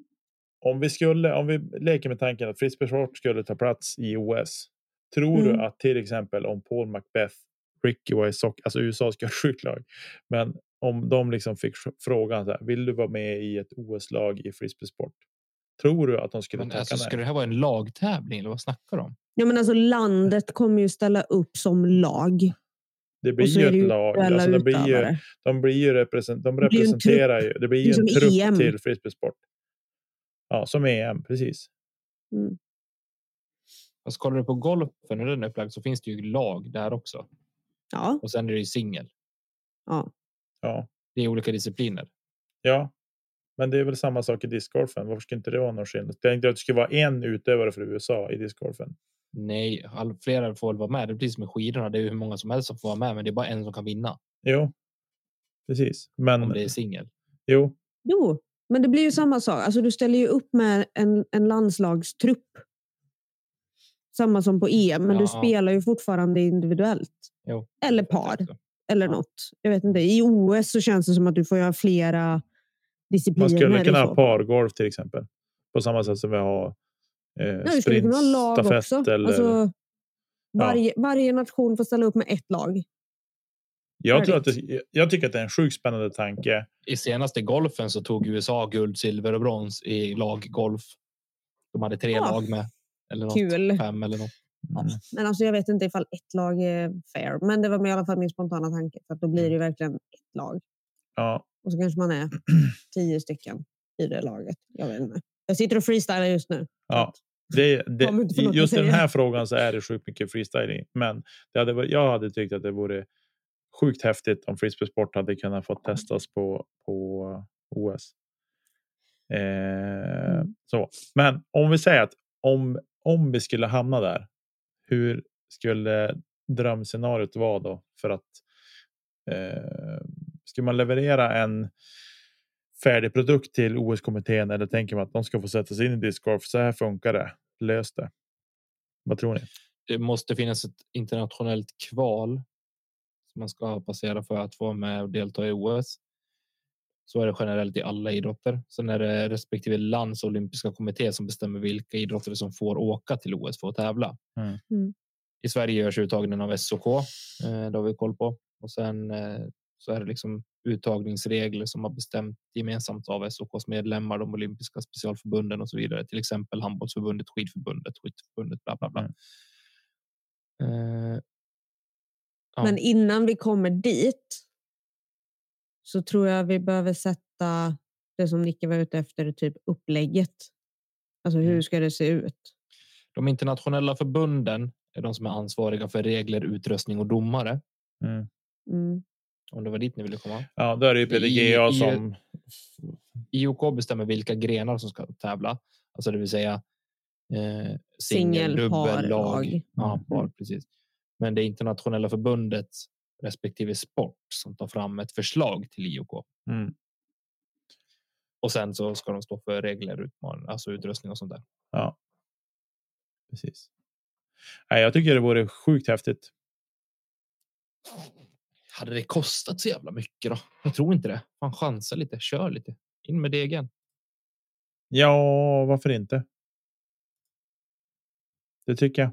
om vi skulle, om vi leker med tanken att frisbeesport skulle ta plats i OS. Tror du Mm. att till exempel om Paul Macbeth, Ricky Wysocki, alltså USA ska ha ett sjukt lag. Men om de liksom fick fr- frågan så här, vill du vara med i ett OS-lag i frisbeesport? Tror du att de skulle Men tacka alltså, ska det här vara en lagtävling eller vad snackar de om? Ja, men alltså, landet kommer ju ställa upp som lag. Det blir ju ett ju lag. Alltså, de, blir ju, de blir ju represent, de Det blir ju en representerar ju. Det blir ju Det en trupp EM. till frisbeesport. Ja, som EM, precis. Fast kollar du på golfen när den är upplagd så finns det ju lag där också. Ja, Och sen är det ju singel. ja. Ja, Det är olika discipliner. ja. Men det är väl samma sak i discgolfen. Varför skulle inte det vara någon skillnad? Jag tänkte att det skulle vara en utövare för USA i discgolfen. Nej, all, flera får väl vara med. Det är precis med skidorna. Det är ju hur många som helst som får vara med, men det är bara en som kan vinna Jo, precis. om Men det är singel. jo, Jo, men det blir ju samma sak. Alltså, du ställer ju upp med en, en landslagstrupp. Samma som på EM, men Ja, du spelar ju fortfarande individuellt. Jo, Eller par, eller Ja. något. Jag vet inte. I OS så känns det som att du får göra flera discipliner. man skulle kunna ha fall. pargolf till exempel. På samma sätt som vi har eh, Ja, du skulle kunna ha lag sprintstafett också. eller... Alltså, varje, varje nation får ställa upp med ett lag. jag, tror att det, jag tycker att det är en sjukt spännande tanke. I senaste golfen så tog USA guld, silver och brons i laggolf. De hade tre Ja. lag med. Eller något, Kul. Fem eller något. Mm. Men alltså, jag vet inte ifall ett lag är fair. Men det var i alla fall min spontana tanke. För att då blir det ju verkligen ett lag. Ja, Och så kanske man är tio stycken i det laget. Jag vet inte. Jag sitter och freestylar just nu. Ja. det, det, just i den här frågan så är det sjukt mycket freestyling. Men det hade, jag hade tyckt att det vore sjukt häftigt om frisbeesport hade kunnat få testas på, på OS. Eh, Mm. så. Men om vi säger att om, om vi skulle hamna där, hur skulle drömscenariot vara då? För att eh, skulle man leverera en färdig produkt till OS-kommittén eller tänker man att de ska få sätta sig in i discgolf? Så här funkar det. Lös det. Vad tror ni? Det måste finnas ett internationellt kval som man ska passera för att få vara med och delta i OS. Så är det generellt i alla idrotter. Sen är det respektive lands olympiska kommitté som bestämmer vilka idrottare som får åka till OS för att tävla. Mm. Mm. I Sverige görs uttagningen av SOK. Eh, det har vi koll på. Och sen eh, så är det liksom uttagningsregler som har bestämt gemensamt av SOKs medlemmar, de olympiska specialförbunden och så vidare. Till exempel handbollsförbundet, skidförbundet, skytteförbundet, bla bla bla. Mm. Eh, ja. Men innan vi kommer dit så tror jag vi behöver sätta det som Nicke var ute efter, typ upplägget. Alltså hur Mm. ska det se ut? De internationella förbunden är de som är ansvariga för regler, utrustning och domare. Mm. Mm. Om det var dit ni ville komma. Ja, då är det ju PDGA som. IOK bestämmer vilka grenar som ska tävla, alltså det vill säga eh, Singel, dubbel, lag. lag. Ja, Mm. par, precis. Men det internationella förbundet respektive sport som tar fram ett förslag till IOK Mm. och sen så ska de stå för regler, utmaningar, alltså utrustning och sånt där. Ja. Precis. Nej, jag tycker det vore sjukt häftigt. Hade det kostat så jävla mycket då? Jag tror inte det. Man chansar lite, kör lite. In med degen. Ja, varför inte? Det tycker jag.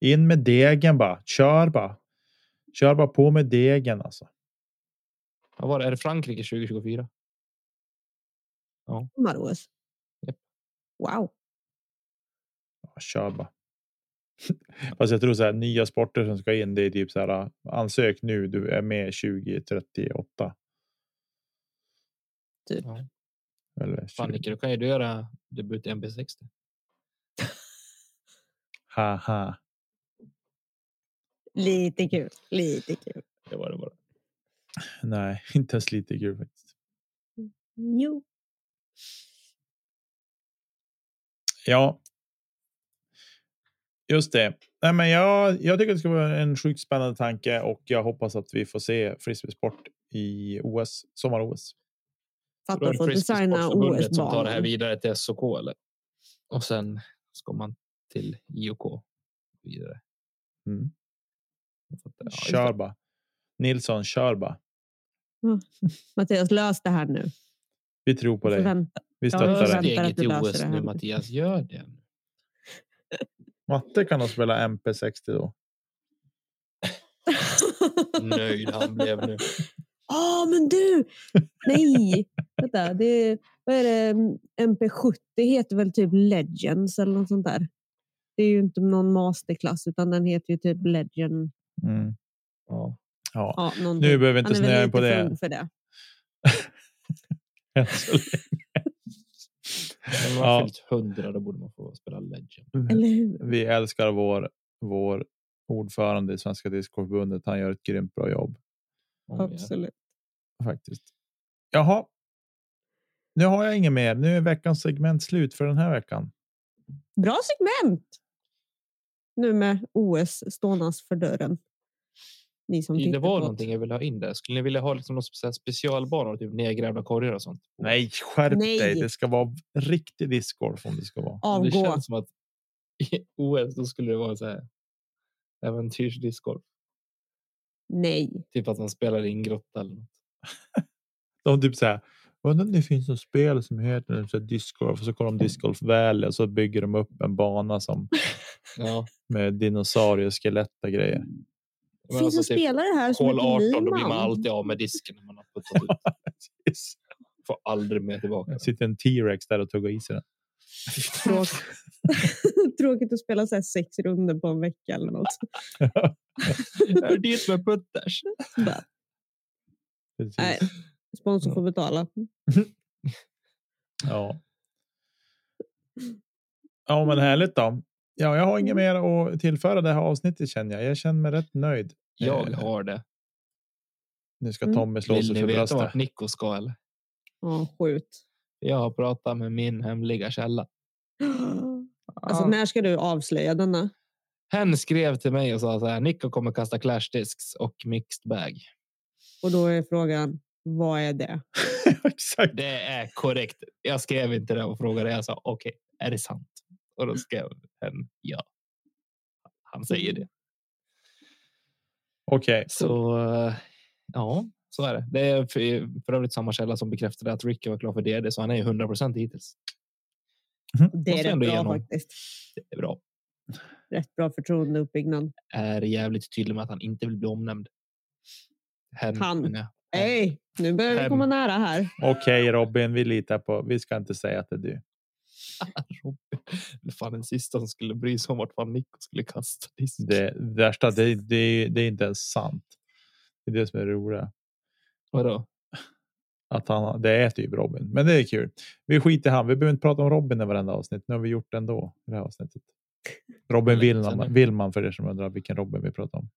In med degen bara. Kör bara. Kör bara på med degen alltså. Vad var det? Är det Frankrike 2024? Sommaros. Japp. Wow. Ja, kör bara. Fast jag tror så här nya sporter som ska in. Det är typ så här. Ansök nu. Du är med 2038. Typ. Ja. Eller 20. Fan Nicke, då kan ju du göra debut i NB60. Haha. Lite kul. Lite kul. Det var det bara. Nej, inte ens lite kul faktiskt. Jo. Ja. Just det. Nej, men jag, jag tycker det ska vara en sjukt spännande tanke och jag hoppas att vi får se frisbeesport i OS, sommar-OS. Fattar få designa Frisbeesportförbundet som tar det här OS-banan. vidare till SOK eller? Och sen ska man till IOK vidare. Mm. Ja, Kör det. bara. Nilsson, kör bara. Mattias, lös det här nu. Vi tror på dig. Vi Ja, stöttar jag dig. Steget till OS det nu. Mattias, gör det. Matte kan nog spela MP60 då. Nöjd han blev nu. Ja, men du! Nej! Vänta, det är, vad är det? MP70 heter väl typ Legends eller något sånt där. Det är ju inte någon masterklass utan den heter ju typ Legend. Mm. Ja. Ja. Ja, Nu någonting. behöver vi inte snöa in på det. för det. Än så länge. När man Ja. har fyllt hundra då borde man få spela Legend. Eller hur? Vi älskar vår, vår ordförande i Svenska Discgolfförbundet. Han gör ett grymt bra jobb ja. Absolut. faktiskt. Jaha. Nu har jag inget mer. Nu är veckans segment slut för den här veckan. Bra segment! Nu med OS ståendes för dörren. Ni som Det var på någonting jag ville ha in där. Skulle ni vilja ha liksom någon specialbanor, typ nedgrävda korgar och sånt? Nej, skärp Nej. dig. Det ska vara riktig discgolf om det ska vara. Det Avgå. känns som att i OS då skulle det vara så här äventyrsdiscgolf. Nej. Typ att man spelar i en grotta eller något. De typ så här. Undrar om det finns något spel som heter så här discgolf och så kollar de discgolf Valley och så bygger de upp en bana som Ja, med dinosaurieskelett och grejer. Det men finns alltså en typ spelare här som heter 18 då blir man alltid av med disken när man har puttat ut. Får aldrig mer tillbaka. Det sitter en T-rex där och tuggar i sig den. Tråkigt. Tråkigt att spela så här sex runder på en vecka eller något. Jag är dit med putters. Nej, sponsor får betala. Ja. Ja, men härligt då. Ja, jag har inget mer att tillföra det här avsnittet känner jag. Jag känner mig rätt nöjd. Jag Eh, har det. Nu ska Mm. Tommy slå Vill sig ni för veta bröstet. vart Nico ska eller? Ja, skjut. Jag har pratat med min hemliga källa. Alltså, Ja. när ska du avslöja denna? Hen skrev till mig och sa så här. Nico kommer kasta clash discs och mixed bag. Och då är frågan, vad är det? Exakt. Det är korrekt. Jag skrev inte det och frågade. Jag sa okej, är det sant? Och då skrev hen ja. Han säger det. Okej. Så eh, ja, så är det. Det är för, övrigt samma källa som bekräftade att Ricky var klar för DD, så han är ju 100 procent hittills. Det Måste är rätt bra ge honom. faktiskt. Det är bra. Rätt bra förtroendeuppbyggnad. Är jävligt tydlig med att han inte vill bli omnämnd. Hen, Han. Hej, nu börjar vi komma nära här. Okej Robin, vi litar på. Vi ska inte säga att det är du. Robin. Fan den sista som skulle bry sig om vart fan Nico skulle kasta disk. Det värsta, det, det, det är inte ens sant. Det är det som är det roliga. Vadå? Att han, det är typ Robin, men det är kul. Vi skiter i han. Vi behöver inte prata om Robin i varenda avsnitt. Nu har vi gjort det ändå i det här avsnittet. Robin Willman. Willman för er som undrar vilken Robin vi pratar om.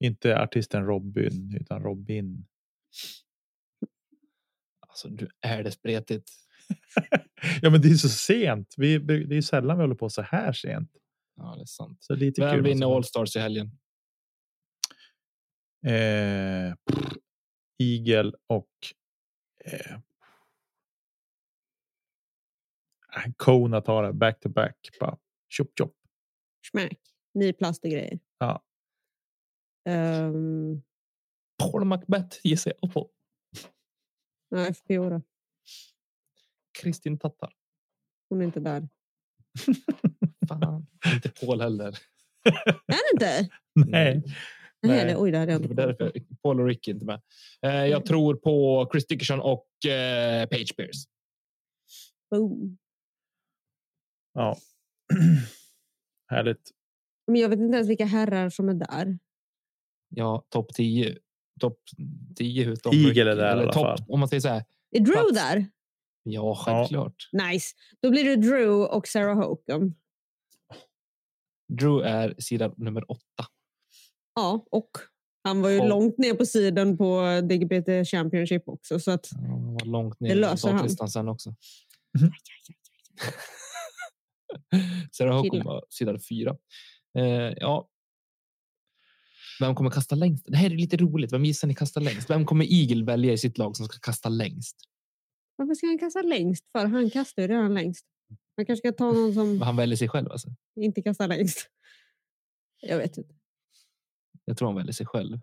Inte artisten Robin utan Robin. Alltså, du är det spretigt. ja, men det är så sent. Vi, det är sällan vi håller på så här sent. Ja, det är sant. Så lite Vem kul. vinner måste All Stars i helgen? Eh, pff, Igel och eh, äh, Kona tar det back to back. Bara, chop, chop. Smack. Ny plast och grejer. Ja. Um, Paul Macbeth gissar jag på. nej, Fiora. Kristin Tattar. Hon är inte där. Fan. inte Paul heller. Är det inte? Nej. Nej. Nej. Oj, det hade jag Det inte därför Paul och Rick är inte med. Eh, jag tror på Chris Dickerson och eh, Page Pierce. Boom. Ja. Härligt. Men jag vet inte ens vilka herrar som är där. Ja, topp 10. Topp 10 utom Eagle är där i Eller alla topp- fall. Om man säger så här. Är Drew Plats. där? Ja, självklart. Nice. Då blir det Drew och Sarah Hokum. Drew är sida nummer åtta. Ja, och han var ju Och- långt ner på sidan på DGPT Championship också. Så att, Ja, Han var långt Det ner i löser han. sen också. Mhm. Sarah Killar. var sida fyra. Eh, ja. Vem kommer kasta längst? Det här är lite roligt. Vem gissar ni kastar längst? Vem kommer Eagle välja i sitt lag som ska kasta längst? varför ska han kasta längst? För han kastar ju redan längst. Man kanske ska ta någon som Han väljer sig själv alltså. inte kastar längst. Jag vet inte. Jag tror han väljer sig själv.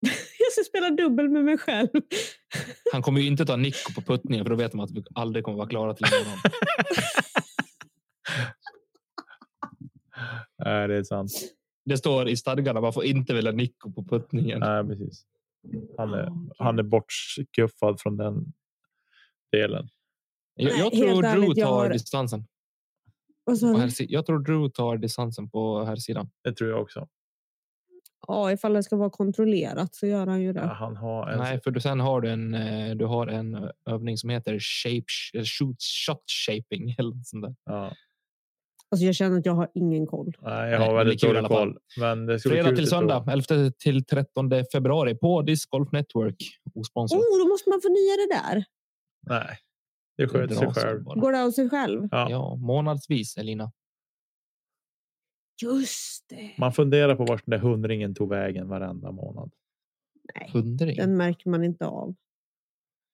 Jag ska spela dubbel med mig själv. Han kommer ju inte ta Nico på puttningen för då vet man att vi aldrig kommer vara klara till imorgon. Nej, det är sant. Det står i stadgarna man får inte välja Nico på puttningen. Nej, precis. Han är, okej. han är bortskuffad från den delen. Jag, jag Nej, tror Drew tar har- distansen. Här, jag tror Drew tar distansen på här sidan. Det tror jag också. ja, ifall det ska vara kontrollerat så gör han ju det. Ja, han har en... Nej, för du, sen har du en, eh, du har en övning som heter shape, eller shoot, shot shaping. Eller sånt där. Ja, Alltså, jag känner att jag har ingen koll. nej, jag har väldigt dålig koll. Men det Fredag till prova. söndag, 11 till 13 februari på Disc Golf Network. Osponsrat. Oh, då måste man förnya det där. Nej, det Det sköter sig själv. bara. Går det av sig själv? Ja. Ja, månadsvis Elina. Just det. Man funderar på vart den där hundringen tog vägen varenda månad. Nej, Hundring. den märker man inte av.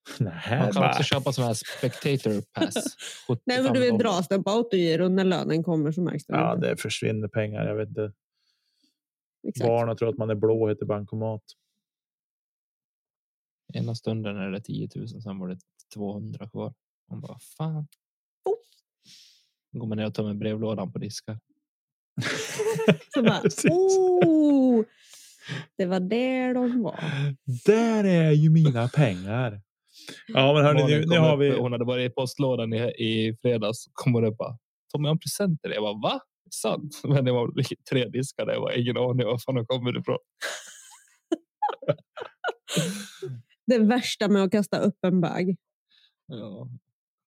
Nej, Man kan bara- också köpa sån här spectator pass. Nej, men 75 du vet, dollar. dras den på autogiro när lönen kommer så märks den Ja, inte. det försvinner pengar. Jag vet inte. Exakt. Barnen tror att man är blå heter bankomat. Ena stunden är det 10 000, sen var det 200 kvar. Man bara, fan. Då går man ner och tömmer brevlådan på diskar. Så bara, oh, det var där de var. Där är ju mina pengar. Ja, men hörni, nu, nu har upp, vi. Hon hade varit i postlådan i, i fredags. Kom hon upp bara, Tommy jag har en present till dig. Jag bara, va? Sant? Men det var tre diskar. Jag var ingen aning var fan de kommer ifrån. Det värsta med att kasta upp en bag. Ja.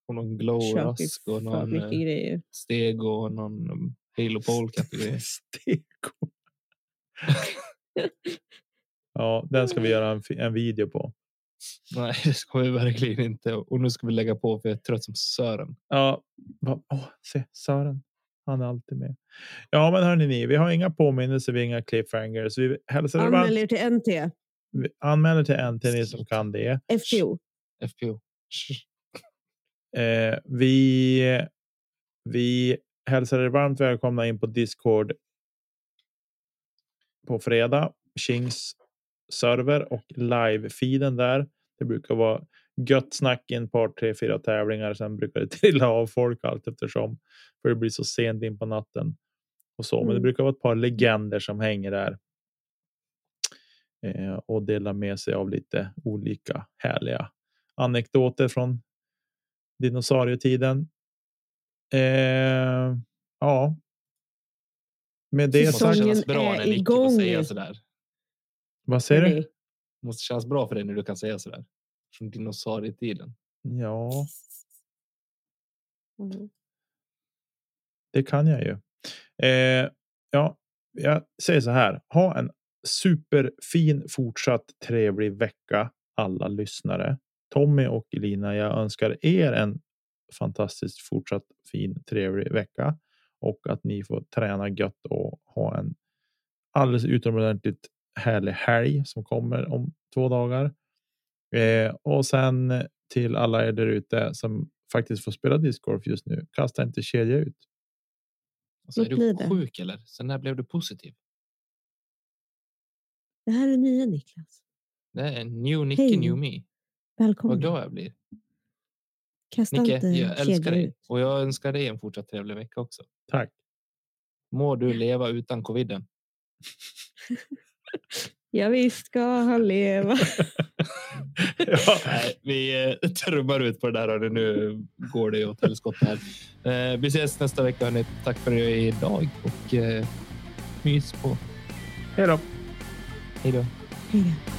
Och någon glow-rask och någon eh, grejer. steg och någon um, Halo Pole-kategori. Steko. Ja, den ska vi göra en, en video på. Nej, det ska vi verkligen inte. Och nu ska vi lägga på för jag är trött som Sören. Ja, åh, se Sören. Han är alltid med. Ja, men hörni, ni, vi har inga påminnelser, vi har inga cliffhangers. Vi hälsar er Anmäl varmt. er till NT, Vi anmäler till en till ni som kan det. FTO. FPO. Eh, vi, vi hälsar er varmt välkomna in på Discord på fredag. Kings server och live-feeden där. Det brukar vara gött snack i en par, tre, fyra tävlingar. Sen brukar det trilla av folk allt eftersom. För det blir så sent in på natten. Och så. Men det Mm. brukar vara ett par legender som hänger där. Eh, och delar med sig av lite olika härliga anekdoter från dinosaurietiden. Eh, ja. Med det Det måste sagt. Säsongen är igång. säga sådär. Vad säger du? Måste kännas bra för dig när du kan säga sådär. Från dinosaurietiden. Ja, mm. det kan jag ju. Eh, ja, jag säger så här. Ha en superfin fortsatt trevlig vecka alla lyssnare. Tommy och Elina, jag önskar er en fantastiskt fortsatt fin trevlig vecka och att ni får träna gött och ha en alldeles utomordentligt härlig helg som kommer om två dagar. Eh, och sen till alla er där ute som faktiskt får spela discgolf just nu. Kasta inte kedja ut. Alltså, är du det? sjuk eller? Sen när blev du positiv? Det här är nya Niklas. Det är new Nicky, Hej. new me. Välkommen. Vad glad jag blir. Kasta Nicke, inte jag älskar dig. ut. Och jag önskar dig en fortsatt trevlig vecka också. Tack. Må du leva utan coviden. Ja, visst ska han leva. ja. Nej, vi eh, trummar ut på det där. Hörni. Nu går det åt helskott här. Eh, vi ses nästa vecka. Hörni. Tack för idag och eh, mys på. Hej då. Hej då. Hej då.